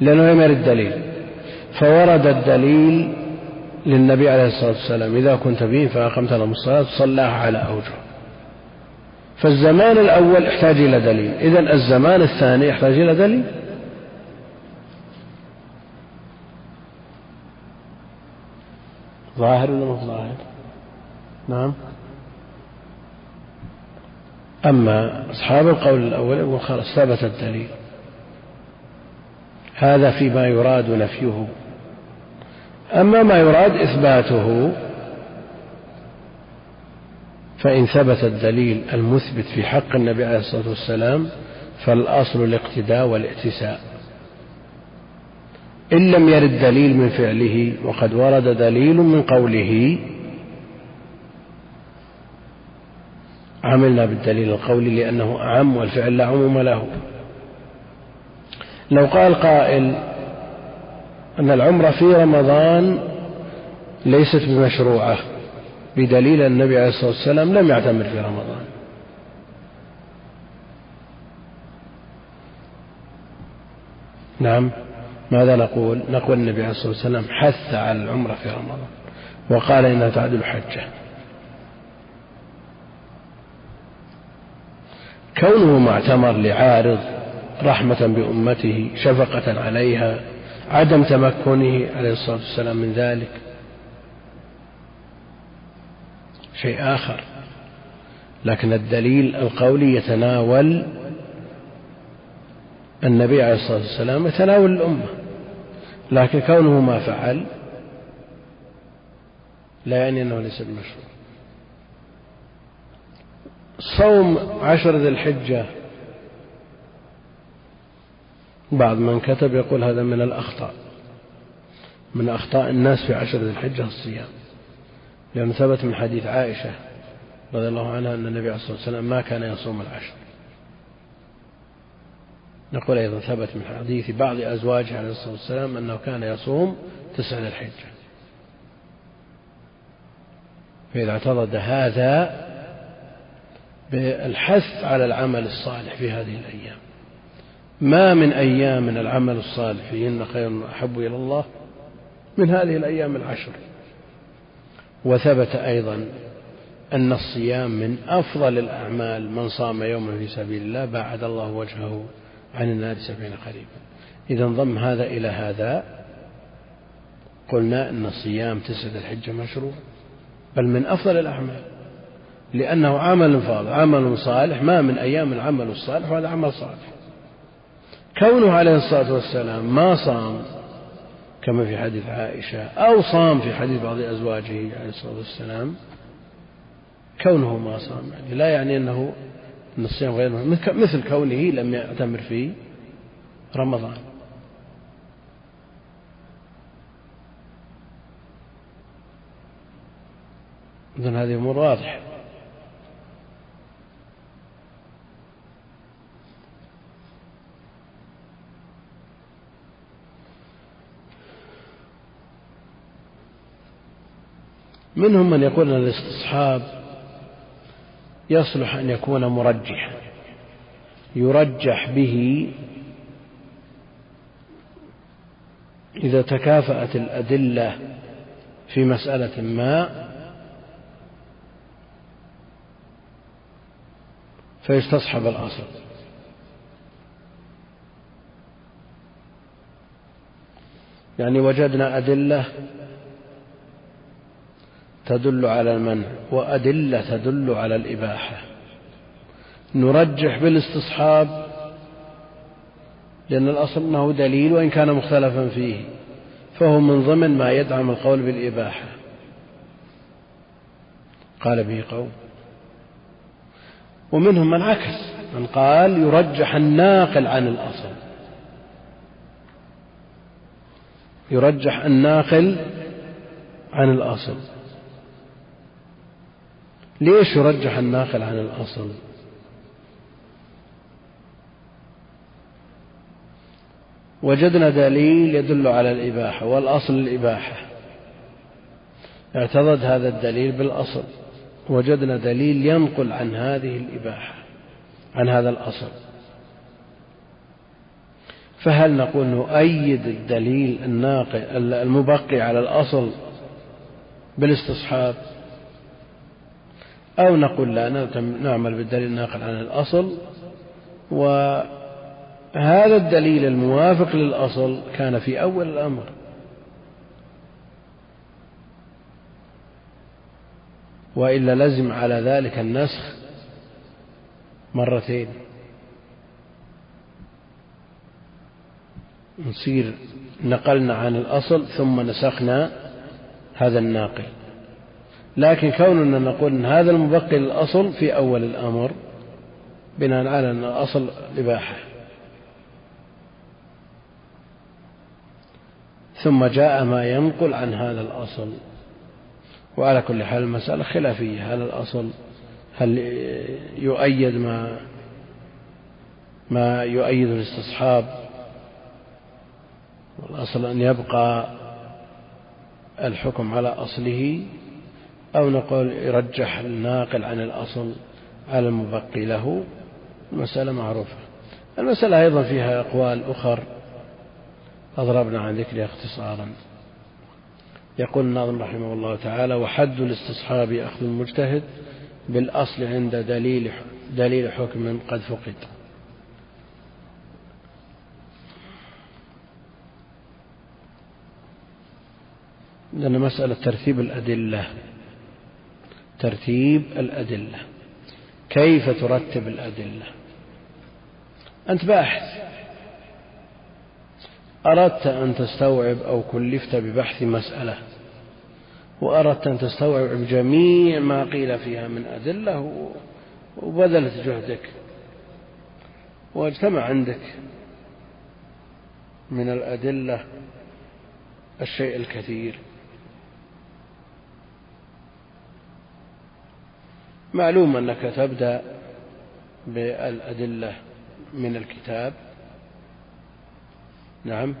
لأنه لم يرد دليل. فورد الدليل للنبي عليه الصلاة والسلام. إذا كنت به فأقمت لهم الصلاة صلاها على أوجه. فالزمان الأول يحتاج إلى دليل. إذا الزمان الثاني يحتاج إلى دليل. ظاهر ولا ظاهر؟ نعم. أما أصحاب القول الأول يقول خلاص ثبت الدليل. هذا فيما يراد نفيه. أما ما يراد إثباته فإن ثبت الدليل المثبت في حق النبي عليه الصلاة والسلام فالأصل الاقتداء والائتساء. إن لم يرد دليل من فعله وقد ورد دليل من قوله عملنا بالدليل القولي لأنه أعم والفعل لا عموم له. لو قال قائل أن العمرة في رمضان ليست بمشروعة بدليل النبي عليه الصلاة والسلام لم يعتمر في رمضان. نعم ماذا نقول؟ نقول النبي عليه الصلاة والسلام حث على العمرة في رمضان وقال إنها تعدل حجة. كونه معتمر لعارض رحمة بأمته شفقة عليها عدم تمكنه عليه الصلاة والسلام من ذلك شيء آخر. لكن الدليل القولي يتناول النبي عليه الصلاة والسلام يتناول الأمة. لكن كونه ما فعل لا يعني أنه ليس بمشروع. صوم عشر ذي الحجة بعض من كتب يقول هذا من الأخطاء من أخطاء الناس في عشر ذي الحجة الصيام لأنه ثبت من حديث عائشة رضي الله عنها أن النبي عليه الصلاة والسلام ما كان يصوم العشر. نقول أيضا ثبت من حديث بعض أزواجه عليه الصلاة والسلام أنه كان يصوم تسع ذي الحجة. فإذا اعترض هذا بالحث على العمل الصالح في هذه الأيام. ما من أيام من العمل الصالح فيهن خير أحب إلى الله من هذه الأيام العشر. وثبت أيضا أن الصيام من أفضل الأعمال من صام يوما في سبيل الله باعد الله وجهه عن النار سبعين قريبا إذا انضم هذا إلى هذا. قلنا أن صيام تسعة الحجة مشروع بل من أفضل الأعمال لأنه عمل فاضل عمل صالح ما من أيام العمل الصالح وهذا عمل صالح. كونه عليه الصلاة والسلام ما صام كما في حديث عائشة أو صام في حديث بعض أزواجه عليه الصلاة والسلام كونه ما صام يعني لا يعني أنه أن الصيام غير مثل كونه لم يعتمر في رمضان. إذن هذه أمور واضحة. منهم من يقول أن الاستصحاب يصلح أن يكون مرجحا يرجح به إذا تكافأت الأدلة في مسألة ما فيستصحب الأصل. يعني وجدنا أدلة تدل على المنع وأدلة تدل على الإباحة. نرجح بالاستصحاب لأن الأصل أنه دليل وإن كان مختلفا فيه فهو من ضمن ما يدعم القول بالإباحة. قال به قوم. ومنهم من عكس من قال يرجح الناقل عن الأصل. يرجح الناقل عن الأصل. ليش يرجح الناقل عن الأصل؟ وجدنا دليل يدل على الإباحة والأصل الإباحة. اعتضد هذا الدليل بالأصل. وجدنا دليل ينقل عن هذه الإباحة عن هذا الأصل. فهل نقول نؤيد الدليل الناقل المبقي على الأصل بالاستصحاب؟ أو نقول لا نعمل بالدليل الناقل عن الأصل. وهذا الدليل الموافق للأصل كان في أول الأمر. وإلا لزم على ذلك النسخ مرتين. نصير نقلنا عن الأصل ثم نسخنا هذا الناقل. لكن كوننا نقول أن هذا المبقي للأصل في أول الأمر بناء على أن الأصل إباحة. ثم جاء ما ينقل عن هذا الأصل. وعلى كل حال المسألة خلافية. هل الأصل هل يؤيد ما ما يؤيد الاستصحاب؟ والأصل أن يبقى الحكم على أصله. أو نقول يرجح الناقل عن الأصل على المبقي له المسألة معروفة. المسألة أيضا فيها أقوال أخر أضربنا عن ذكرها اختصارا. يقول الناظم رحمه الله تعالى وحد الاستصحاب أخذ المجتهد بالأصل عند دليل دليل حكم قد فقد. لأن مسألة ترتيب الأدلة ترتيب الأدلة. كيف ترتب الأدلة؟ أنت باحث أردت أن تستوعب أو كلفت ببحث مسألة وأردت أن تستوعب جميع ما قيل فيها من أدلة وبذلت جهدك. واجتمع عندك من الأدلة الشيء الكثير. معلوم أنك تبدأ بالأدلة من الكتاب. نعم.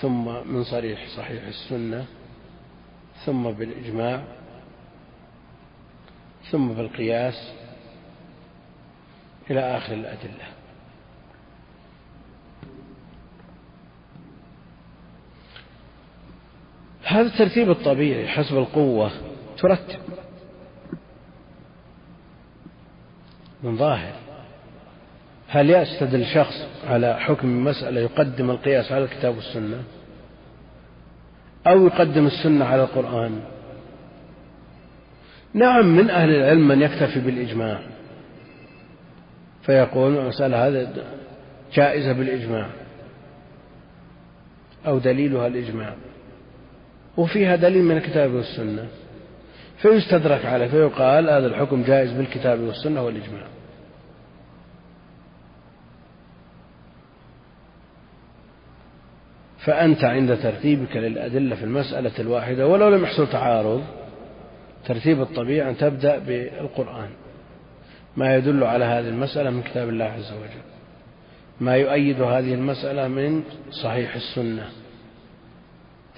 ثم من صريح صحيح السنة. ثم بالإجماع. ثم بالقياس. إلى آخر الأدلة. هذا الترتيب الطبيعي حسب القوة ترتب. من ظاهر. هل يستدل شخص على حكم مسألة يقدم القياس على الكتاب والسنة؟ أو يقدم السنة على القرآن؟ نعم من أهل العلم من يكتفي بالإجماع. فيقول المسألة هذا جائزة بالإجماع أو دليلها الإجماع. وفيها دليل من الكتاب والسنة. فيستدرك عليه فيقال هذا الحكم جائز بالكتاب والسنة والإجماع. فأنت عند ترتيبك للأدلة في المسألة الواحدة ولو لم يحصل تعارض ترتيب الطبيعي أن تبدأ بالقرآن. ما يدل على هذه المسألة من كتاب الله عز وجل. ما يؤيد هذه المسألة من صحيح السنة.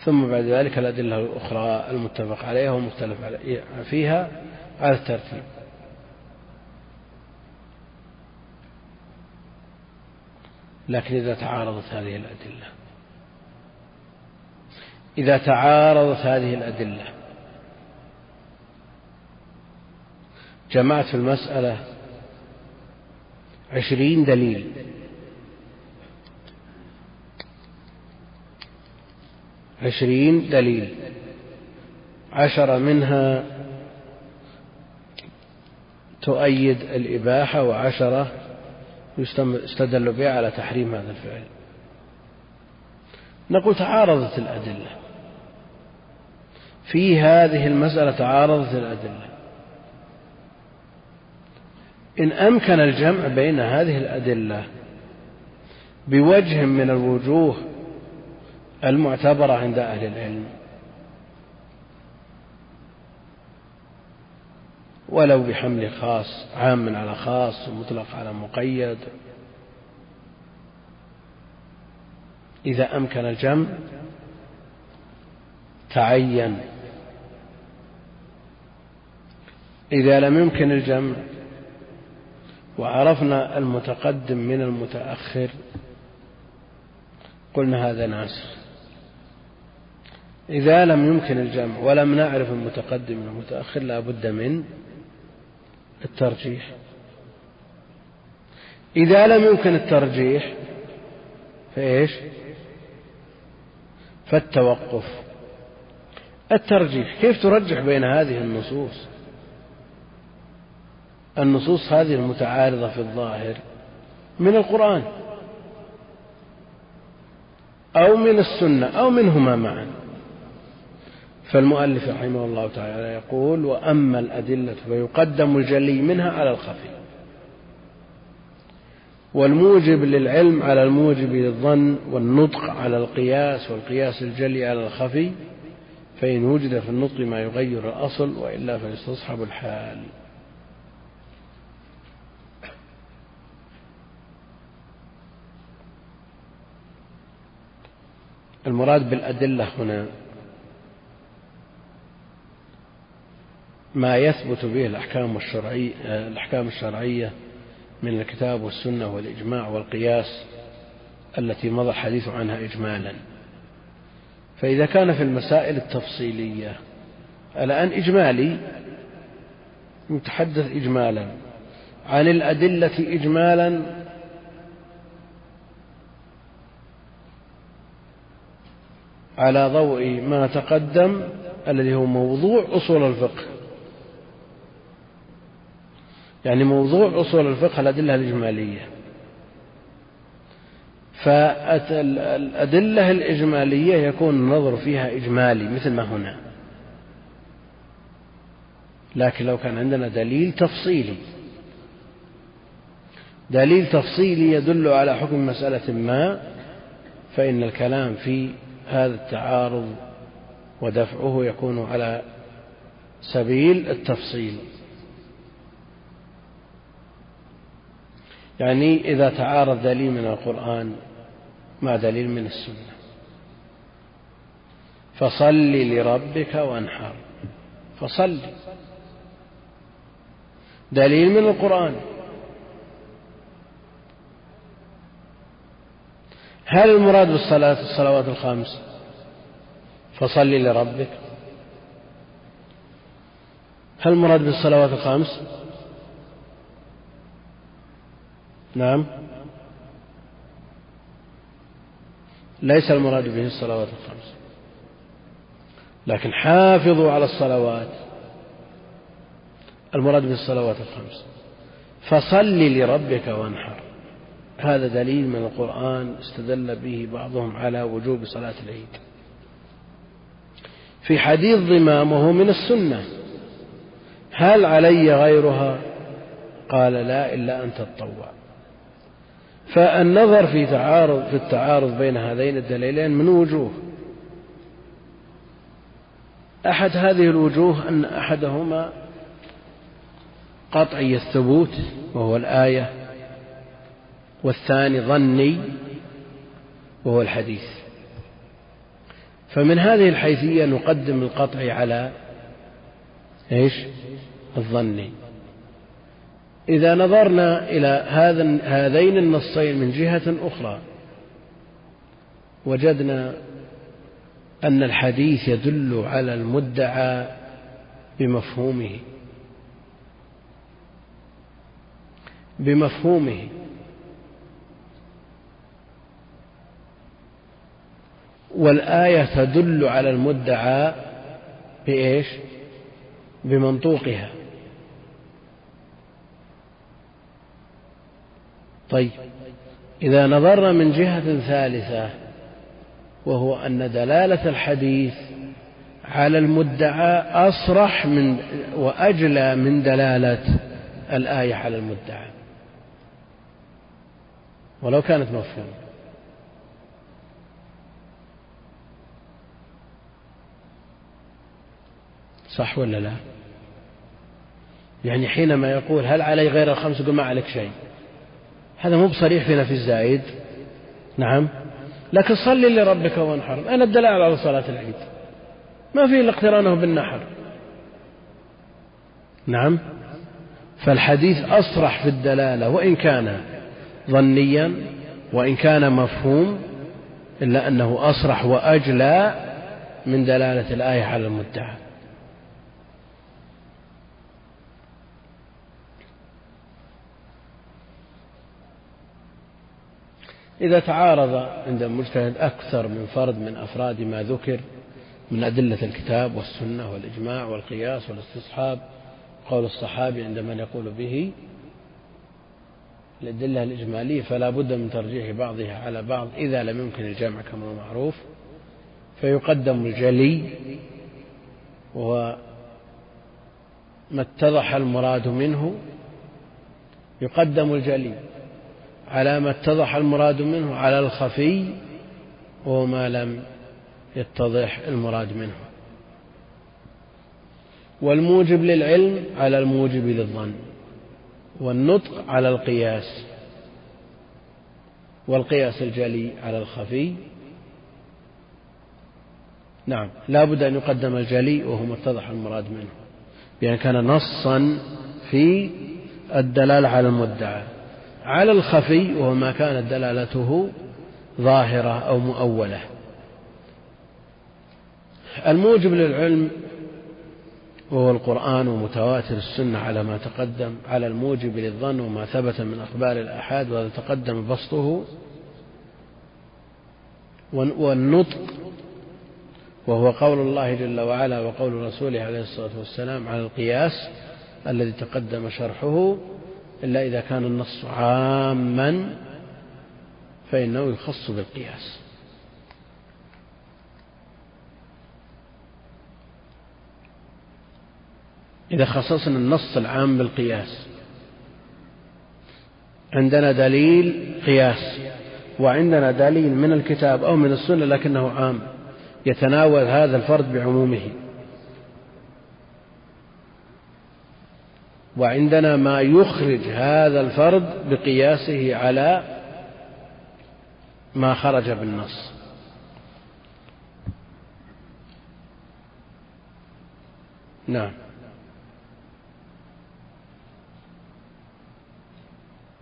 ثم بعد ذلك الأدلة الأخرى المتفق عليها والمختلف فيها على الترتيب. لكن إذا تعارضت هذه الأدلة إذا تعارضت هذه الأدلة جمعت في المسألة عشرين دليل عشرين دليل. عشرة منها تؤيد الإباحة وعشرة يستدل بها على تحريم هذا الفعل. نقول تعارضت الأدلة. في هذه المسألة تعارضت الأدلة. إن أمكن الجمع بين هذه الأدلة بوجه من الوجوه المعتبرة عند أهل العلم. ولو بحمل خاص عام على خاص ومطلق على مقيد. إذا أمكن الجمع تعين. إذا لم يمكن الجمع وعرفنا المتقدم من المتأخر قلنا هذا ناسخ إذا لم يمكن الجمع ولم نعرف المتقدم من المتأخر لا بد من الترجيح. إذا لم يمكن الترجيح فإيش؟ فالتوقف. الترجيح كيف ترجح بين هذه النصوص؟ النصوص هذه المتعارضة في الظاهر من القرآن أو من السنة أو منهما معا. فالمؤلف رحمه الله تعالى يقول وأما الأدلة فيقدم الجلي منها على الخفي. والموجب للعلم على الموجب للظن والنطق على القياس والقياس الجلي على الخفي فإن وجد في النطق ما يغير الأصل وإلا فيستصحب الحال. المراد بالأدلة هنا ما يثبت به الأحكام الشرعية الأحكام الشرعية من الكتاب والسنة والإجماع والقياس التي مضى الحديث عنها إجمالا. فإذا كان في المسائل التفصيلية الآن إجمالي نتحدث إجمالا. عن الأدلة إجمالا على ضوء ما تقدم الذي هو موضوع أصول الفقه. يعني موضوع أصول الفقه الأدلة الإجمالية. فالأدلة الإجمالية يكون النظر فيها إجمالي مثل ما هنا. لكن لو كان عندنا دليل تفصيلي. دليل تفصيلي يدل على حكم مسألة ما فإن الكلام في هذا التعارض ودفعه يكون على سبيل التفصيل. يعني إذا تعارض دليل من القرآن مع دليل من السنة. فصل لربك وانحر. فصل. دليل من القرآن. هل المراد بالصلاة الصلوات الخمس؟ فصل لربك. هل المراد بالصلوات الخمس؟ نعم. ليس المراد به الصلوات الخمس. لكن حافظوا على الصلوات. المراد به الصلوات الخمس. فصل لربك وانحر. هذا دليل من القرآن استدل به بعضهم على وجوب صلاة العيد. في حديث ضمام وهو من السنة. هل علي غيرها؟ قال لا إلا أن تتطوع فالنظر في تعارض في التعارض بين هذين الدليلين من وجوه. أحد هذه الوجوه أن أحدهما قطعي الثبوت وهو الآية والثاني ظني وهو الحديث. فمن هذه الحيثية نقدم القطع على إيش؟ الظني. إذا نظرنا إلى هذين النصين من جهة أخرى وجدنا أن الحديث يدل على المدعى بمفهومه. بمفهومه. والآية تدل على المدعى بإيش؟ بمنطوقها. طيب إذا نظرنا من جهة ثالثة وهو أن دلالة الحديث على المدعى أصرح من وأجلى من دلالة الآية على المدعى. ولو كانت مفهومة. صح ولا لا؟ يعني حينما يقول هل علي غير الخمس يقول ما عليك شيء. هذا مو بصريح في نفي الزايد. نعم. لكن صل لربك وانحر. أين الدلالة على صلاة العيد. ما في إلا اقترانه بالنحر. نعم. فالحديث أصرح في الدلالة وإن كان ظنيا وإن كان مفهوم إلا أنه أصرح وأجلى من دلالة الآية على المدعى. إذا تعارض عند المجتهد أكثر من فرد من أفراد ما ذكر من أدلة الكتاب والسنة والإجماع والقياس والاستصحاب قول الصحابي عند من يقول به الأدلة الإجمالية فلا بد من ترجيح بعضها على بعض إذا لم يمكن الجمع كما هو معروف. فيقدم الجلي وهو ما اتضح المراد منه. يقدم الجلي على ما اتضح المراد منه على الخفي وهو ما لم يتضح المراد منه. والموجب للعلم على الموجب للظن والنطق على القياس والقياس الجلي على الخفي. نعم لا بد أن يقدم الجلي وهو ما اتضح المراد منه بأن كان نصا في الدلالة على المدعى. على الخفي وهو ما كانت دلالته ظاهرة أو مؤولة. الموجب للعلم وهو القرآن ومتواتر السنة على ما تقدم على الموجب للظن وما ثبت من أخبار الآحاد وهذا تقدم بسطه والنطق وهو قول الله جل وعلا وقول رسوله عليه الصلاة والسلام على القياس الذي تقدم شرحه إلا إذا كان النص عاما فإنه يخص بالقياس. إذا خصصنا النص العام بالقياس عندنا دليل قياس وعندنا دليل من الكتاب أو من السنة لكنه عام يتناول هذا الفرد بعمومه. وعندنا ما يخرج هذا الفرد بقياسه على ما خرج بالنص. نعم.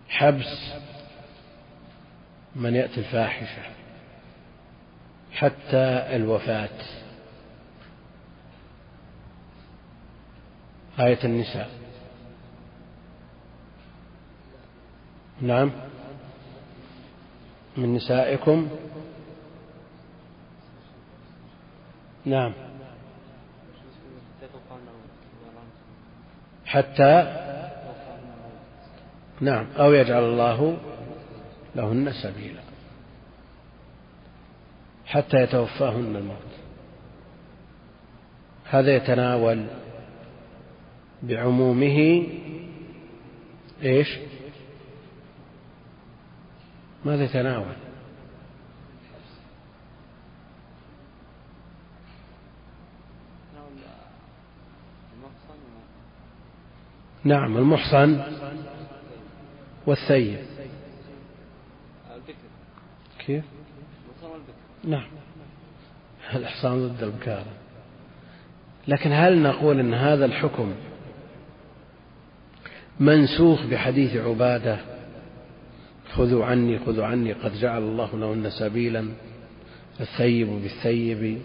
حبس من يأتي الفاحشة حتى الوفاة. آية النساء. نعم. من نسائكم. نعم. حتى نعم. أو يجعل الله لهن سبيلا. حتى يتوفاهن الموت. هذا يتناول بعمومه إيش؟ ماذا يتناول؟ نعم المحصن والثيب. كيف؟ نعم. الإحصان ضد البكارة لكن هل نقول أن هذا الحكم منسوخ بحديث عبادة خذوا عني خذوا عني قد جعل الله لهن سبيلا الثيب بالثيب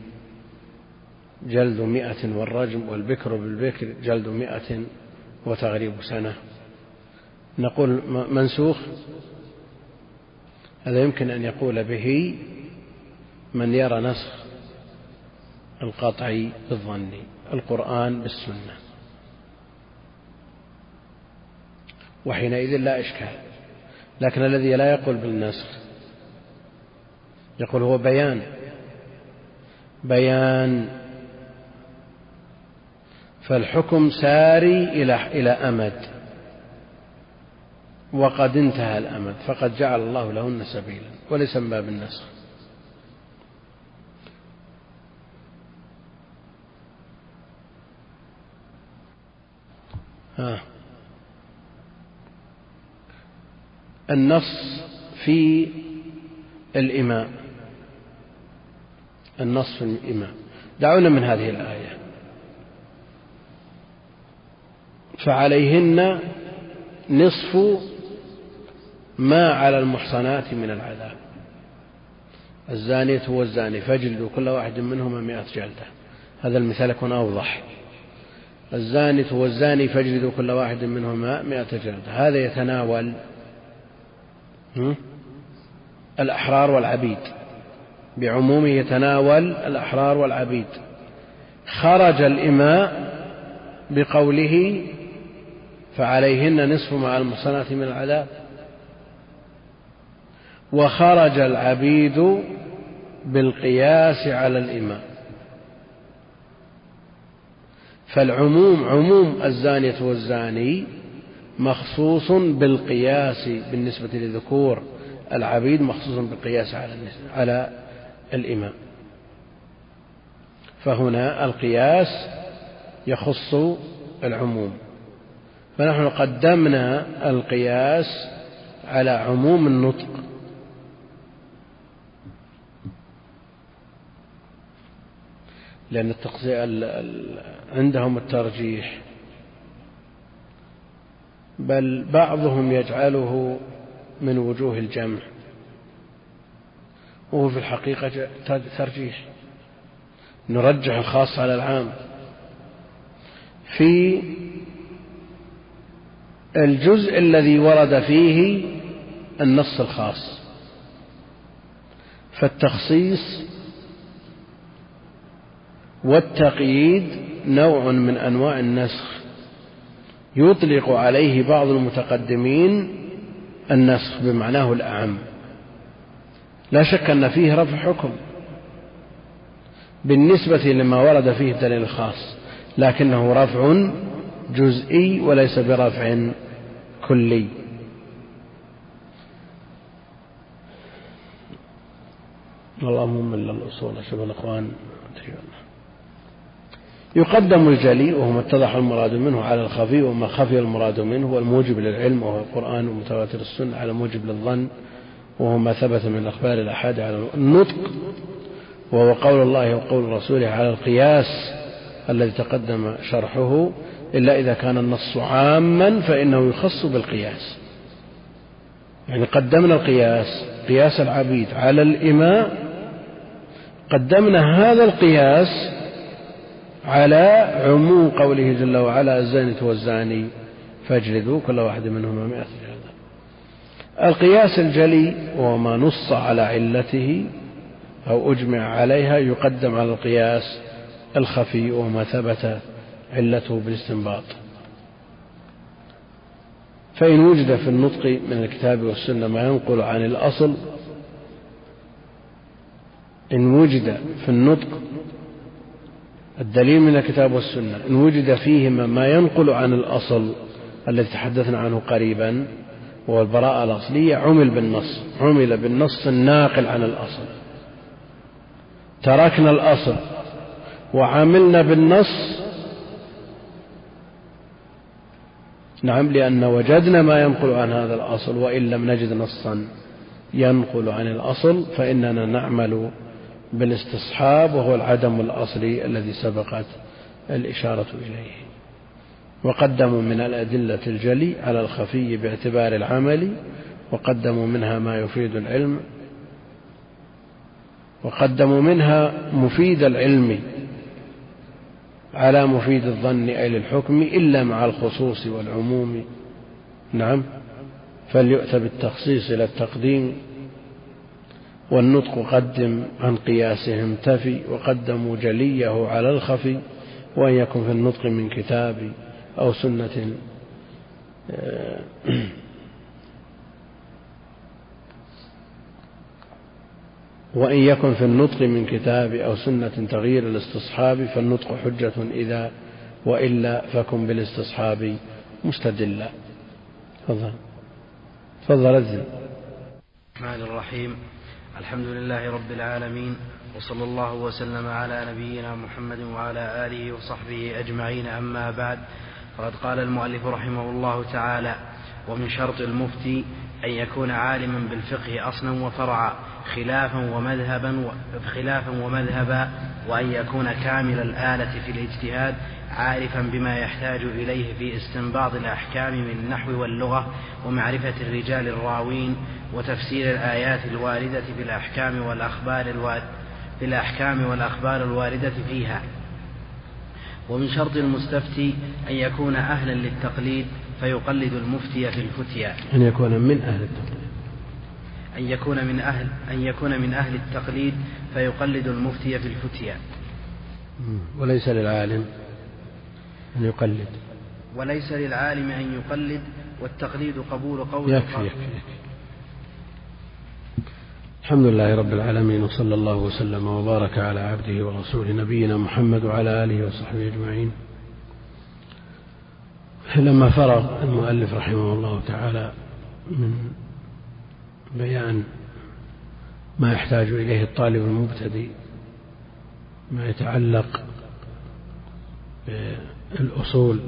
جلد مئة والرجم والبكر بالبكر جلد مئة وتغريب سنة. نقول منسوخ؟ هذا يمكن أن يقول به من يرى نسخ القطعي بالظني القرآن بالسنة. وحينئذ لا إشكال. لكن الذي لا يقول بالنسخ يقول هو بيان. بيان. فالحكم ساري إلى إلى أمد. وقد انتهى الأمد. فقد جعل الله لهن سبيلا. وليس من باب النسخ ها. النص في الإماء. النص في الإماء. دعونا من هذه الآية. فعليهن نصف ما على المحصنات من العذاب. الزانية والزاني فاجلدوا كل واحد منهما مئة جلدة. هذا المثال يكون أوضح. الزانية والزاني فاجلدوا كل واحد منهما مئة جلدة. هذا يتناول الأحرار والعبيد. بعمومه يتناول الأحرار والعبيد. خرج الإماء بقوله فعليهن نصف مع المحصنات من العذاب. وخرج العبيد بالقياس على الإمام فالعموم عموم الزانية والزاني مخصوص بالقياس بالنسبة لذكور العبيد مخصوص بالقياس على على الإمام. فهنا القياس يخص العموم. فنحن قدمنا القياس على عموم النطق. لأن عندهم الترجيح. بل بعضهم يجعله من وجوه الجمع. وهو في الحقيقة ترجيح. نرجح الخاص على العام. في الجزء الذي ورد فيه النص الخاص. فالتخصيص والتقييد نوع من أنواع النسخ. يطلق عليه بعض المتقدمين النسخ بمعناه الأعم. لا شك أن فيه رفع حكم بالنسبة لما ورد فيه الدليل الخاص لكنه رفع جزئي وليس برفع كلي. اللهم إلا الاصول شوف الاخوان يقدم الجلي وهو ما اتضح المراد منه على الخفي وما خفي المراد منه والموجب للعلم وهو القرآن ومتواتر السنة على موجب للظن وهو ما ثبت من الأخبار الأحاد على النطق وهو قول الله وقول رسوله على القياس الذي تقدم شرحه إلا إذا كان النص عاما فإنه يخص بالقياس. يعني قدمنا القياس قياس العبيد على الإماء قدمنا هذا القياس على عموم قوله جل وعلا الزانية والزاني فاجلدوا كل واحد منهما مئة جلدة القياس الجلي وهو ما نص على علته أو أجمع عليها يقدم على القياس الخفي وما ثبت علته بالاستنباط. فإن وجد في النطق من الكتاب والسنة ما ينقل عن الأصل إن وجد في النطق الدليل من الكتاب والسنة إن وجد فيهما ما ينقل عن الأصل الذي تحدثنا عنه قريبا وهو البراءة الأصلية عمل بالنص عمل بالنص الناقل عن الأصل. تركنا الأصل وعملنا بالنص. نعم لأن وجدنا ما ينقل عن هذا الأصل وإن لم نجد نصا ينقل عن الأصل فإننا نعمل بالاستصحاب وهو العدم الأصلي الذي سبقت الإشارة إليه. وقدموا من الأدلة الجلي على الخفي باعتبار العمل وقدموا منها ما يفيد العلم وقدموا منها مفيد العلم على مفيد الظن أي للحكم إلا مع الخصوص والعموم. نعم. فليؤتى بالتخصيص إلى التقديم والنطق قدم عن قياسهم تفي وقدموا جليه على الخفي وأن يكن في النطق من كتاب أو سنة آه، وإن يكن في النطق من كتاب أو سنة تغيير الاستصحاب فالنطق حجة إذا وإلا فكن بالاستصحاب مستدلا. تفضل. تفضل الرحمن الرحيم. الحمد لله رب العالمين وصلى الله وسلم على نبينا محمد وعلى آله وصحبه أجمعين أما بعد فقد قال المؤلف رحمه الله تعالى ومن شرط المفتي أن يكون عالما بالفقه أصلا وفرعا. خلافا ومذهبا خلافا ومذهبا وأن يكون كامل الآلة في الاجتهاد عارفا بما يحتاج إليه في استنباط الأحكام من النحو واللغة ومعرفة الرجال الراوين وتفسير الآيات الواردة في الأحكام والأخبار في الأحكام والأخبار الواردة فيها. ومن شرط المستفتي أن يكون أهلا للتقليد فيقلد المفتي في الفتيا. أن يكون من أهل التقليد. أن يكون من أهل أن يكون من أهل التقليد فيقلد المفتي في الفتيا وليس للعالم أن يقلد. وليس للعالم أن يقلد والتقليد قبول قول يكفي يكفي, يكفي. الحمد لله رب العالمين وصلى الله وسلم وبارك على عبده ورسوله نبينا محمد وعلى آله وصحبه أجمعين. لما فرغ المؤلف رحمه الله تعالى من بيان ما يحتاج إليه الطالب المبتدئ ما يتعلق بالأصول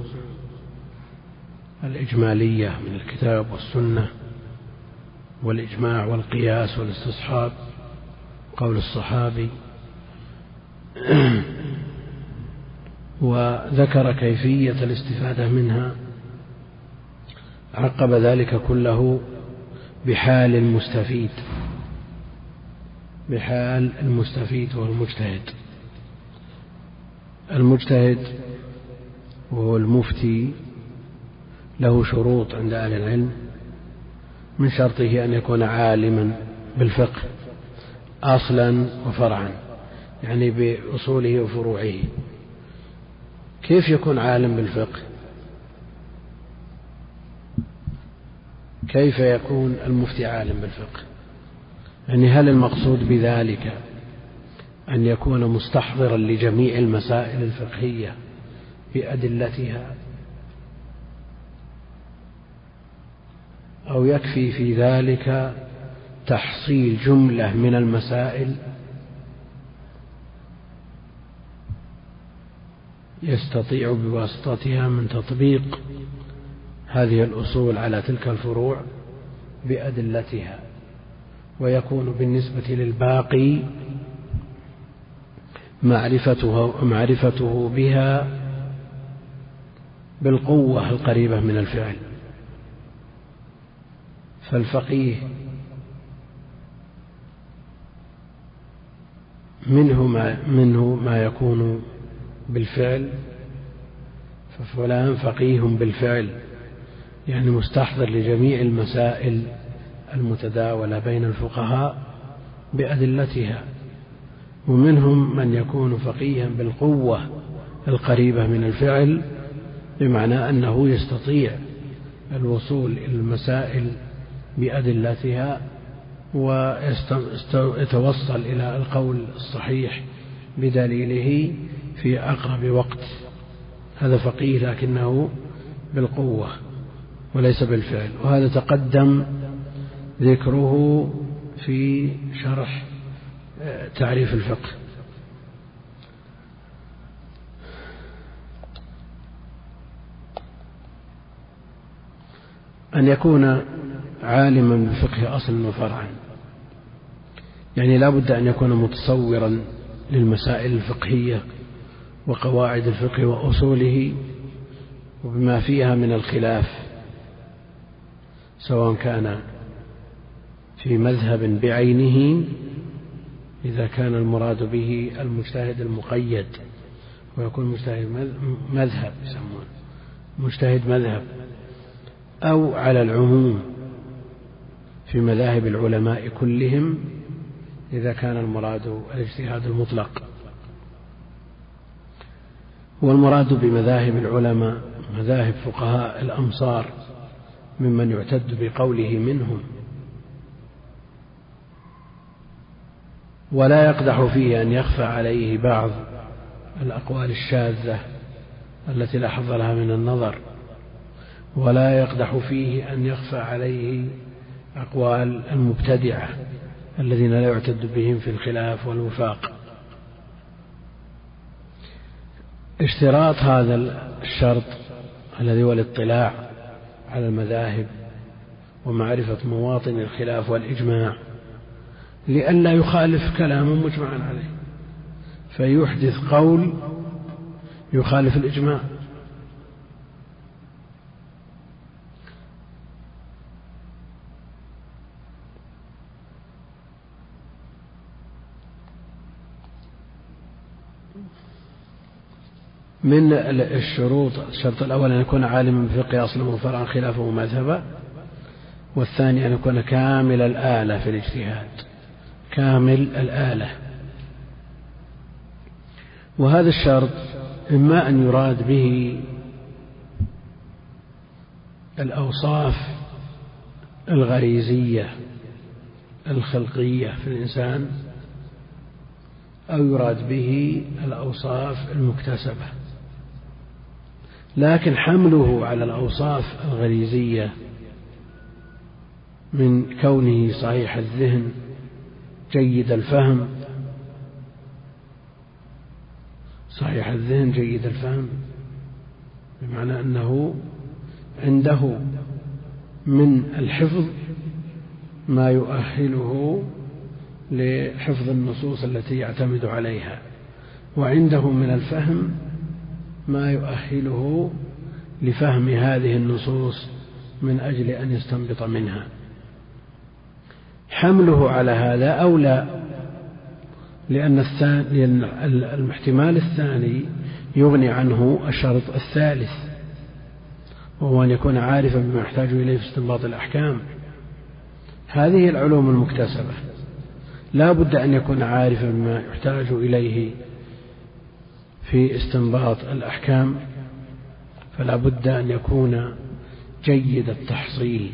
الإجمالية من الكتاب والسنة والإجماع والقياس والاستصحاب قول الصحابي. وذكر كيفية الاستفادة منها عقب ذلك كله بحال المستفيد. بحال المستفيد والمجتهد. المجتهد وهو المفتي. له شروط عند أهل العلم. من شرطه أن يكون عالما بالفقه أصلا وفرعا يعني بأصوله وفروعه. كيف يكون عالم بالفقه؟ كيف يكون المفتي عالم بالفقه؟ يعني هل المقصود بذلك أن يكون مستحضرا لجميع المسائل الفقهية بأدلتها؟ أو يكفي في ذلك تحصيل جملة من المسائل يستطيع بواسطتها من تطبيق هذه الأصول على تلك الفروع بأدلتها ويكون بالنسبة للباقي معرفته معرفته بها بالقوة القريبة من الفعل. فالفقيه منه ما منه ما يكون بالفعل ففلان فقيه بالفعل. يعني مستحضر لجميع المسائل المتداولة بين الفقهاء بأدلتها ومنهم من يكون فقيها بالقوة القريبة من الفعل بمعنى أنه يستطيع الوصول إلى المسائل بأدلتها ويتوصل إلى القول الصحيح بدليله في أقرب وقت. هذا فقيه لكنه بالقوة. وليس بالفعل. وهذا تقدم ذكره في شرح آه، تعريف الفقه. أن يكون عالما بالفقه أصلا وفرعا. يعني لا بد أن يكون متصورا للمسائل الفقهية وقواعد الفقه وأصوله وبما فيها من الخلاف. سواء كان في مذهب بعينه إذا كان المراد به المجتهد المقيد ويكون مجتهد مذهب يسمون مجتهد مذهب أو على العموم في مذاهب العلماء كلهم إذا كان المراد الاجتهاد المطلق. والمراد بمذاهب العلماء مذاهب فقهاء الأمصار ممن يعتد بقوله منهم. ولا يقدح فيه أن يخفى عليه بعض الأقوال الشاذة التي لا حظ لها من النظر. ولا يقدح فيه أن يخفى عليه أقوال المبتدعة الذين لا يعتد بهم في الخلاف والوفاق. اشتراط هذا الشرط الذي هو الاطلاع على المذاهب ومعرفة مواطن الخلاف والإجماع لئلا يخالف كلاما مجمعا عليه فيحدث قول يخالف الإجماع. من الشروط الشرط الأول أن يكون عالما بفقه أصلا وفرعا خلافه مذهبا والثاني أن يكون كامل الآلة في الاجتهاد. كامل الآلة. وهذا الشرط إما أن يراد به الأوصاف الغريزية الخلقية في الإنسان أو يراد به الأوصاف المكتسبة. لكن حمله على الأوصاف الغريزية من كونه صحيح الذهن جيد الفهم. صحيح الذهن جيد الفهم. بمعنى أنه عنده من الحفظ ما يؤهله لحفظ النصوص التي يعتمد عليها وعنده من الفهم ما يؤهله لفهم هذه النصوص من أجل أن يستنبط منها. حمله على هذا أولى لأن, الثاني الاحتمال الثاني يغني عنه الشرط الثالث وهو أن يكون عارفا بما يحتاج إليه في استنباط الأحكام. هذه العلوم المكتسبة. لا بد أن يكون عارفا بما يحتاج إليه في استنباط الأحكام فلا بد أن يكون جيد التحصيل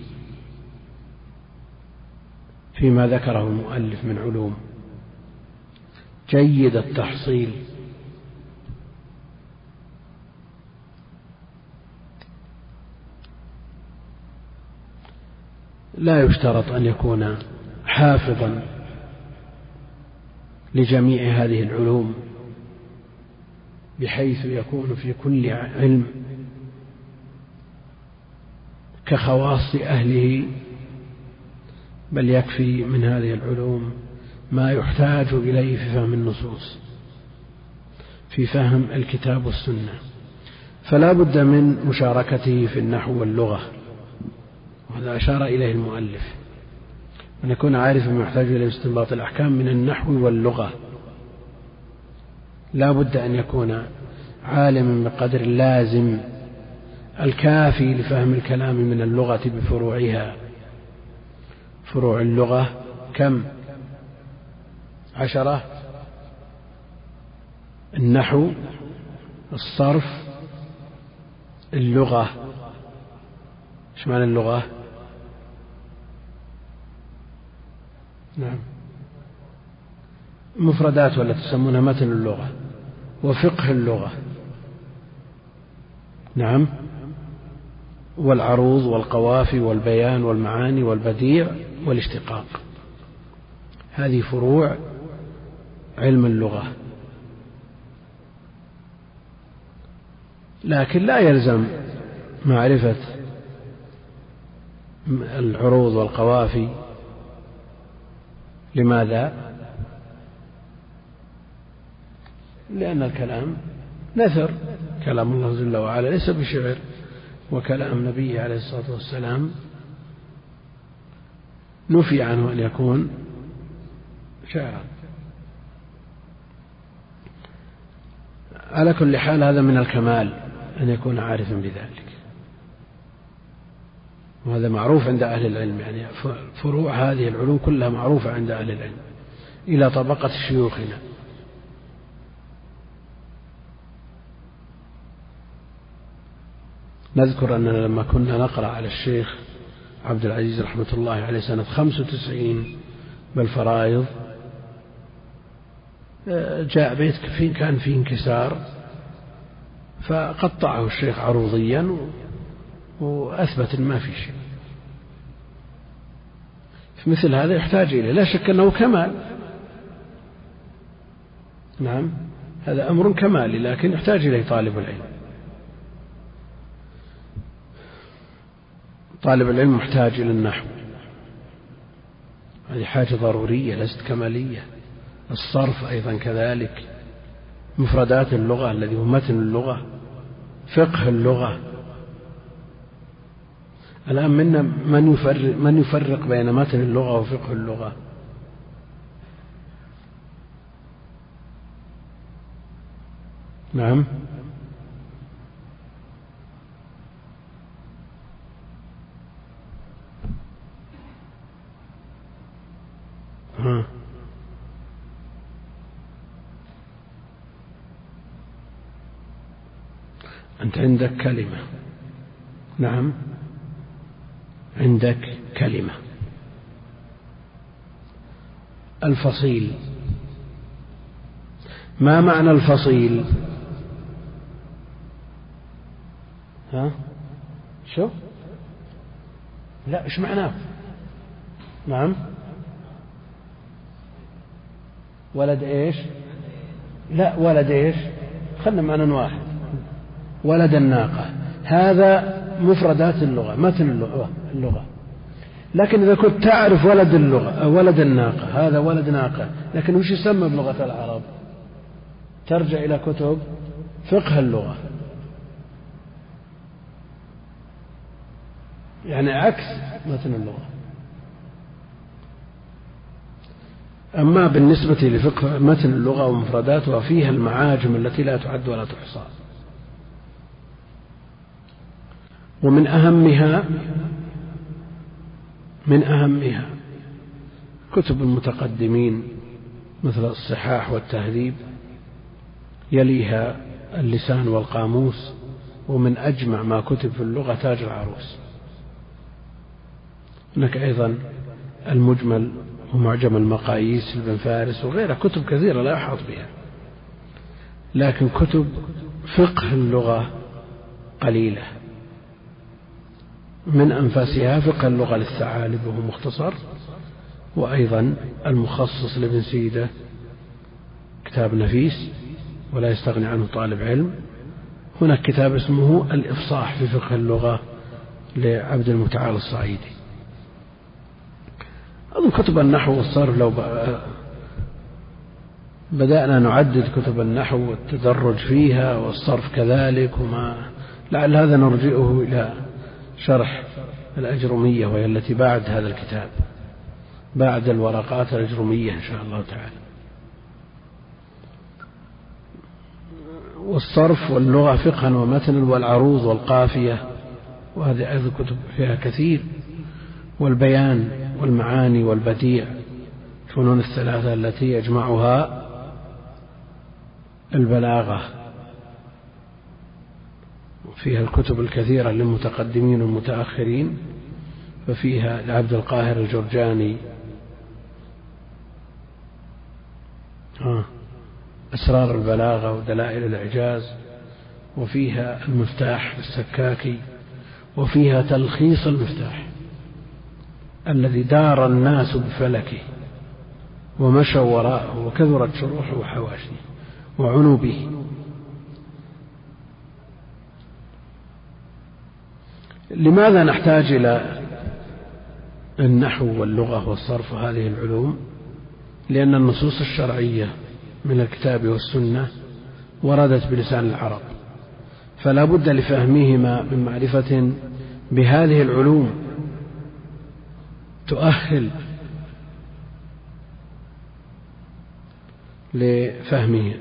فيما ذكره المؤلف من علوم. جيد التحصيل. لا يشترط أن يكون حافظا لجميع هذه العلوم. بحيث يكون في كل علم كخواص أهله بل يكفي من هذه العلوم ما يحتاج إليه في فهم النصوص في فهم الكتاب والسنة. فلا بد من مشاركته في النحو واللغة وهذا أشار إليه المؤلف. أن يكون عارفا ما يحتاج إليه استنباط الأحكام من النحو واللغة. لا بد أن يكون عالما بقدر اللازم الكافي لفهم الكلام من اللغة بفروعها. فروع اللغة كم؟ عشرة؟ النحو الصرف اللغة. إيش معنى اللغة؟ نعم. مفردات ولا تسمونها متن اللغة؟ وفقه اللغة. نعم. والعروض والقوافي والبيان والمعاني والبديع والاشتقاق. هذه فروع علم اللغة. لكن لا يلزم معرفة العروض والقوافي. لماذا؟ لأن الكلام نثر. كلام الله جل وعلا ليس بشعر. وكلام نبيه عليه الصلاة والسلام نفي عنه أن يكون شعرا. على كل حال هذا من الكمال أن يكون عارفا بذلك. وهذا معروف عند أهل العلم يعني فروع هذه العلوم كلها معروفة عند أهل العلم. إلى طبقة شيوخنا. نذكر أننا لما كنا نقرأ على الشيخ عبد العزيز رحمة الله عليه سنة خمس وتسعين بالفرائض جاء بيت كان فيه انكسار فقطعه الشيخ عروضيا وأثبت ما في شيء. مثل هذا يحتاج إليه لا شك أنه كمال. نعم هذا أمر كمالي لكن يحتاج إليه طالب العلم. طالب العلم محتاج إلى النحو. هذه حاجة ضرورية ليست كمالية. الصرف أيضا كذلك. مفردات اللغة الذي هو متن اللغة فقه اللغة. الآن منا من يفرق من يفرق بين متن اللغة وفقه اللغة؟ نعم ها. أنت عندك كلمة. نعم. عندك كلمة. الفصيل. ما معنى الفصيل؟ ها؟ شو؟ لا إيش معناه؟ نعم. ولد إيش؟ لا ولد إيش؟ خلنا معنى واحد. ولد الناقة. هذا مفردات اللغة متن اللغة, اللغة. لكن إذا كنت تعرف ولد اللغة ولد الناقة هذا ولد ناقة. لكن وش يسمى بلغة العرب؟ ترجع إلى كتب فقه اللغة. يعني عكس متن اللغة. أما بالنسبة لفقه متن اللغة ومفرداتها فيها المعاجم التي لا تعد ولا تحصى. ومن أهمها من أهمها كتب المتقدمين مثل الصحاح والتهذيب يليها اللسان والقاموس ومن أجمع ما كتب في اللغة تاج العروس. هناك أيضا المجمل ومعجم المقاييس لابن فارس وغيرها كتب كثيرة لا يحاط بها. لكن كتب فقه اللغة قليلة. من أنفاسها فقه اللغة للثعالب وهو مختصر وأيضا المخصص لابن سيدة كتاب نفيس ولا يستغني عنه طالب علم. هناك كتاب اسمه الإفصاح في فقه اللغة لعبد المتعال الصعيدي. أظن كتب النحو والصرف لو بدأنا نعدد كتب النحو والتدرج فيها والصرف كذلك وما لعل هذا نرجئه إلى شرح الأجرمية وهي التي بعد هذا الكتاب بعد الورقات الأجرمية إن شاء الله تعالى. والصرف واللغة فقها ومتنا والعروض والقافية وهذه أيضا كتب فيها كثير والبيان والمعاني والبديع الفنون الثلاثة التي يجمعها البلاغة. فيها الكتب الكثيرة للمتقدمين والمتأخرين ففيها لعبد القاهر الجرجاني. أسرار البلاغة ودلائل الإعجاز. وفيها المفتاح السكاكي وفيها تلخيص المفتاح. الذي دار الناس بفلكه ومشوا وراءه وكثرت شروحه وحواشيه وعنوا به لماذا نحتاج إلى النحو واللغة والصرف وهذه العلوم؟ لأن النصوص الشرعية من الكتاب والسنة وردت بلسان العرب. فلا بد لفهمهما من معرفة بهذه العلوم تؤهل لفهمه.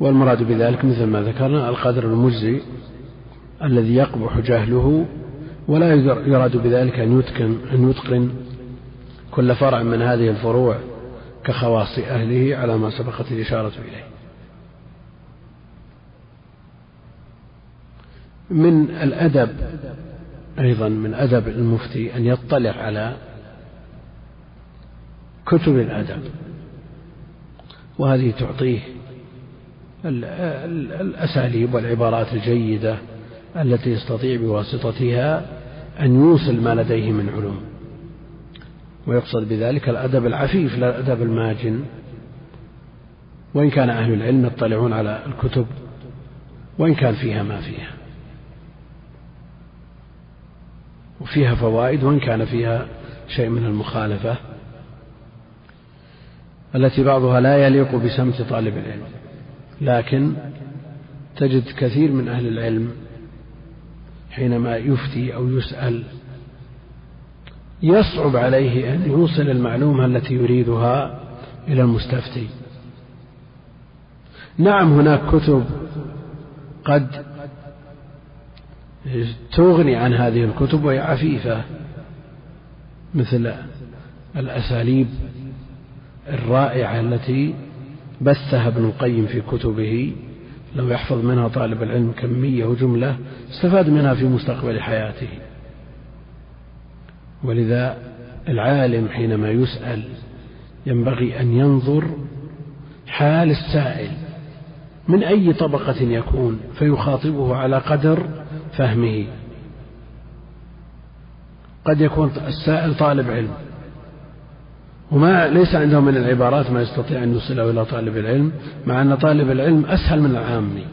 والمراد بذلك مثل ما ذكرنا القدر المجزي الذي يقبح جهله ولا يراد بذلك أن يتقن أن يتقن كل فرع من هذه الفروع كخواص أهله على ما سبقت الإشارة إليه. من الأدب أيضا من أدب المفتي أن يطلع على كتب الأدب وهذه تعطيه الأساليب والعبارات الجيدة التي يستطيع بواسطتها أن يوصل ما لديه من علوم. ويقصد بذلك الأدب العفيف لا الأدب الماجن. وإن كان أهل العلم يطلعون على الكتب وإن كان فيها ما فيها. وفيها فوائد وإن كان فيها شيء من المخالفة التي بعضها لا يليق بسمت طالب العلم. لكن تجد كثير من أهل العلم حينما يفتي أو يسأل يصعب عليه أن يوصل المعلومة التي يريدها إلى المستفتي. نعم هناك كتب قد تغني عن هذه الكتب وهي عفيفة مثل الأساليب الرائعة التي بثها ابن القيم في كتبه. لو يحفظ منها طالب العلم كمية وجملة استفاد منها في مستقبل حياته. ولذا العالم حينما يسأل ينبغي أن ينظر حال السائل من أي طبقة يكون فيخاطبه على قدر فهمه. قد يكون السائل طالب علم. وما ليس عنده من العبارات ما يستطيع أن يوصله إلى طالب العلم مع أن طالب العلم أسهل من العامي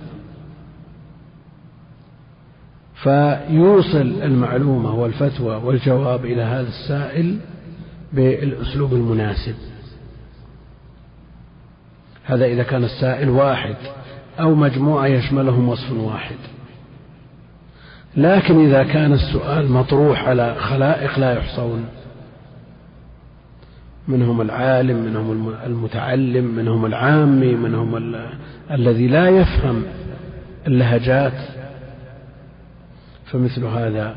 فيوصل المعلومة والفتوى والجواب إلى هذا السائل بالأسلوب المناسب. هذا إذا كان السائل واحد أو مجموعة يشملهم وصف واحد. لكن إذا كان السؤال مطروح على خلائق لا يحصون. منهم العالم منهم المتعلم منهم العامي منهم ال... الذي لا يفهم اللهجات. فمثل هذا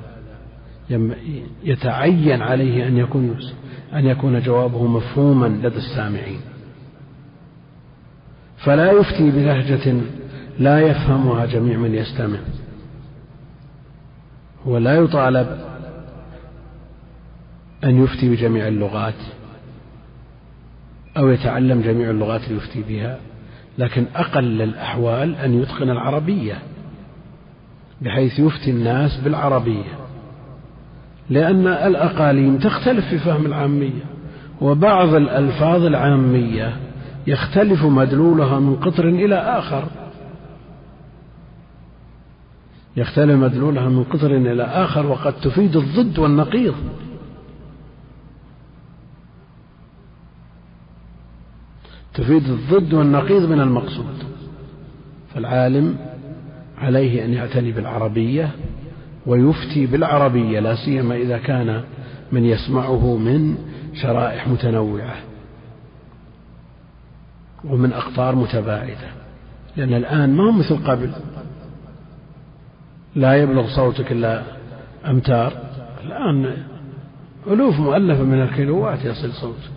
يتعين عليه أن يكون أن يكون جوابه مفهوما لدى السامعين. فلا يفتي بلهجة لا يفهمها جميع من يستمع. هو لا يطالب أن يفتي بجميع اللغات أو يتعلم جميع اللغات ليفتي بها لكن أقل الأحوال أن يتقن العربية بحيث يفتي الناس بالعربية. لأن الأقاليم تختلف في فهم العامية وبعض الألفاظ العامية يختلف مدلولها من قطر إلى آخر. يختلف مدلولها من قطر إلى آخر وقد تفيد الضد والنقيض. تفيد الضد والنقيض من المقصود. فالعالم عليه أن يعتني بالعربية ويفتي بالعربية لا سيما إذا كان من يسمعه من شرائح متنوعة ومن أقطار متباعدة. لأن الآن ما هو مثل قبل. لا يبلغ صوتك إلا أمتار. الآن ألوف مؤلفة من الكيلوات يصل صوتك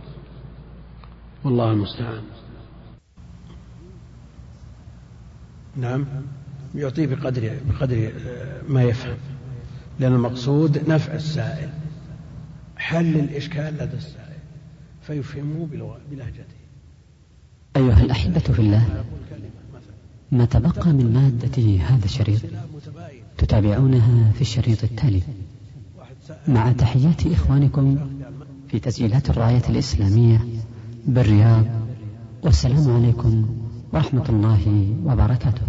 والله المستعان. نعم. يعطيه بقدر بقدر ما يفهم. لأن المقصود نفع السائل. حل الإشكال لدى السائل. فيفهمه بلهجته. أيها الأحبة في الله ما تبقى من مادة هذا الشريط؟ تتابعونها في الشريط التالي. مع تحيات إخوانكم في تسجيلات الراية الإسلامية بالرياض والسلام عليكم ورحمة الله وبركاته.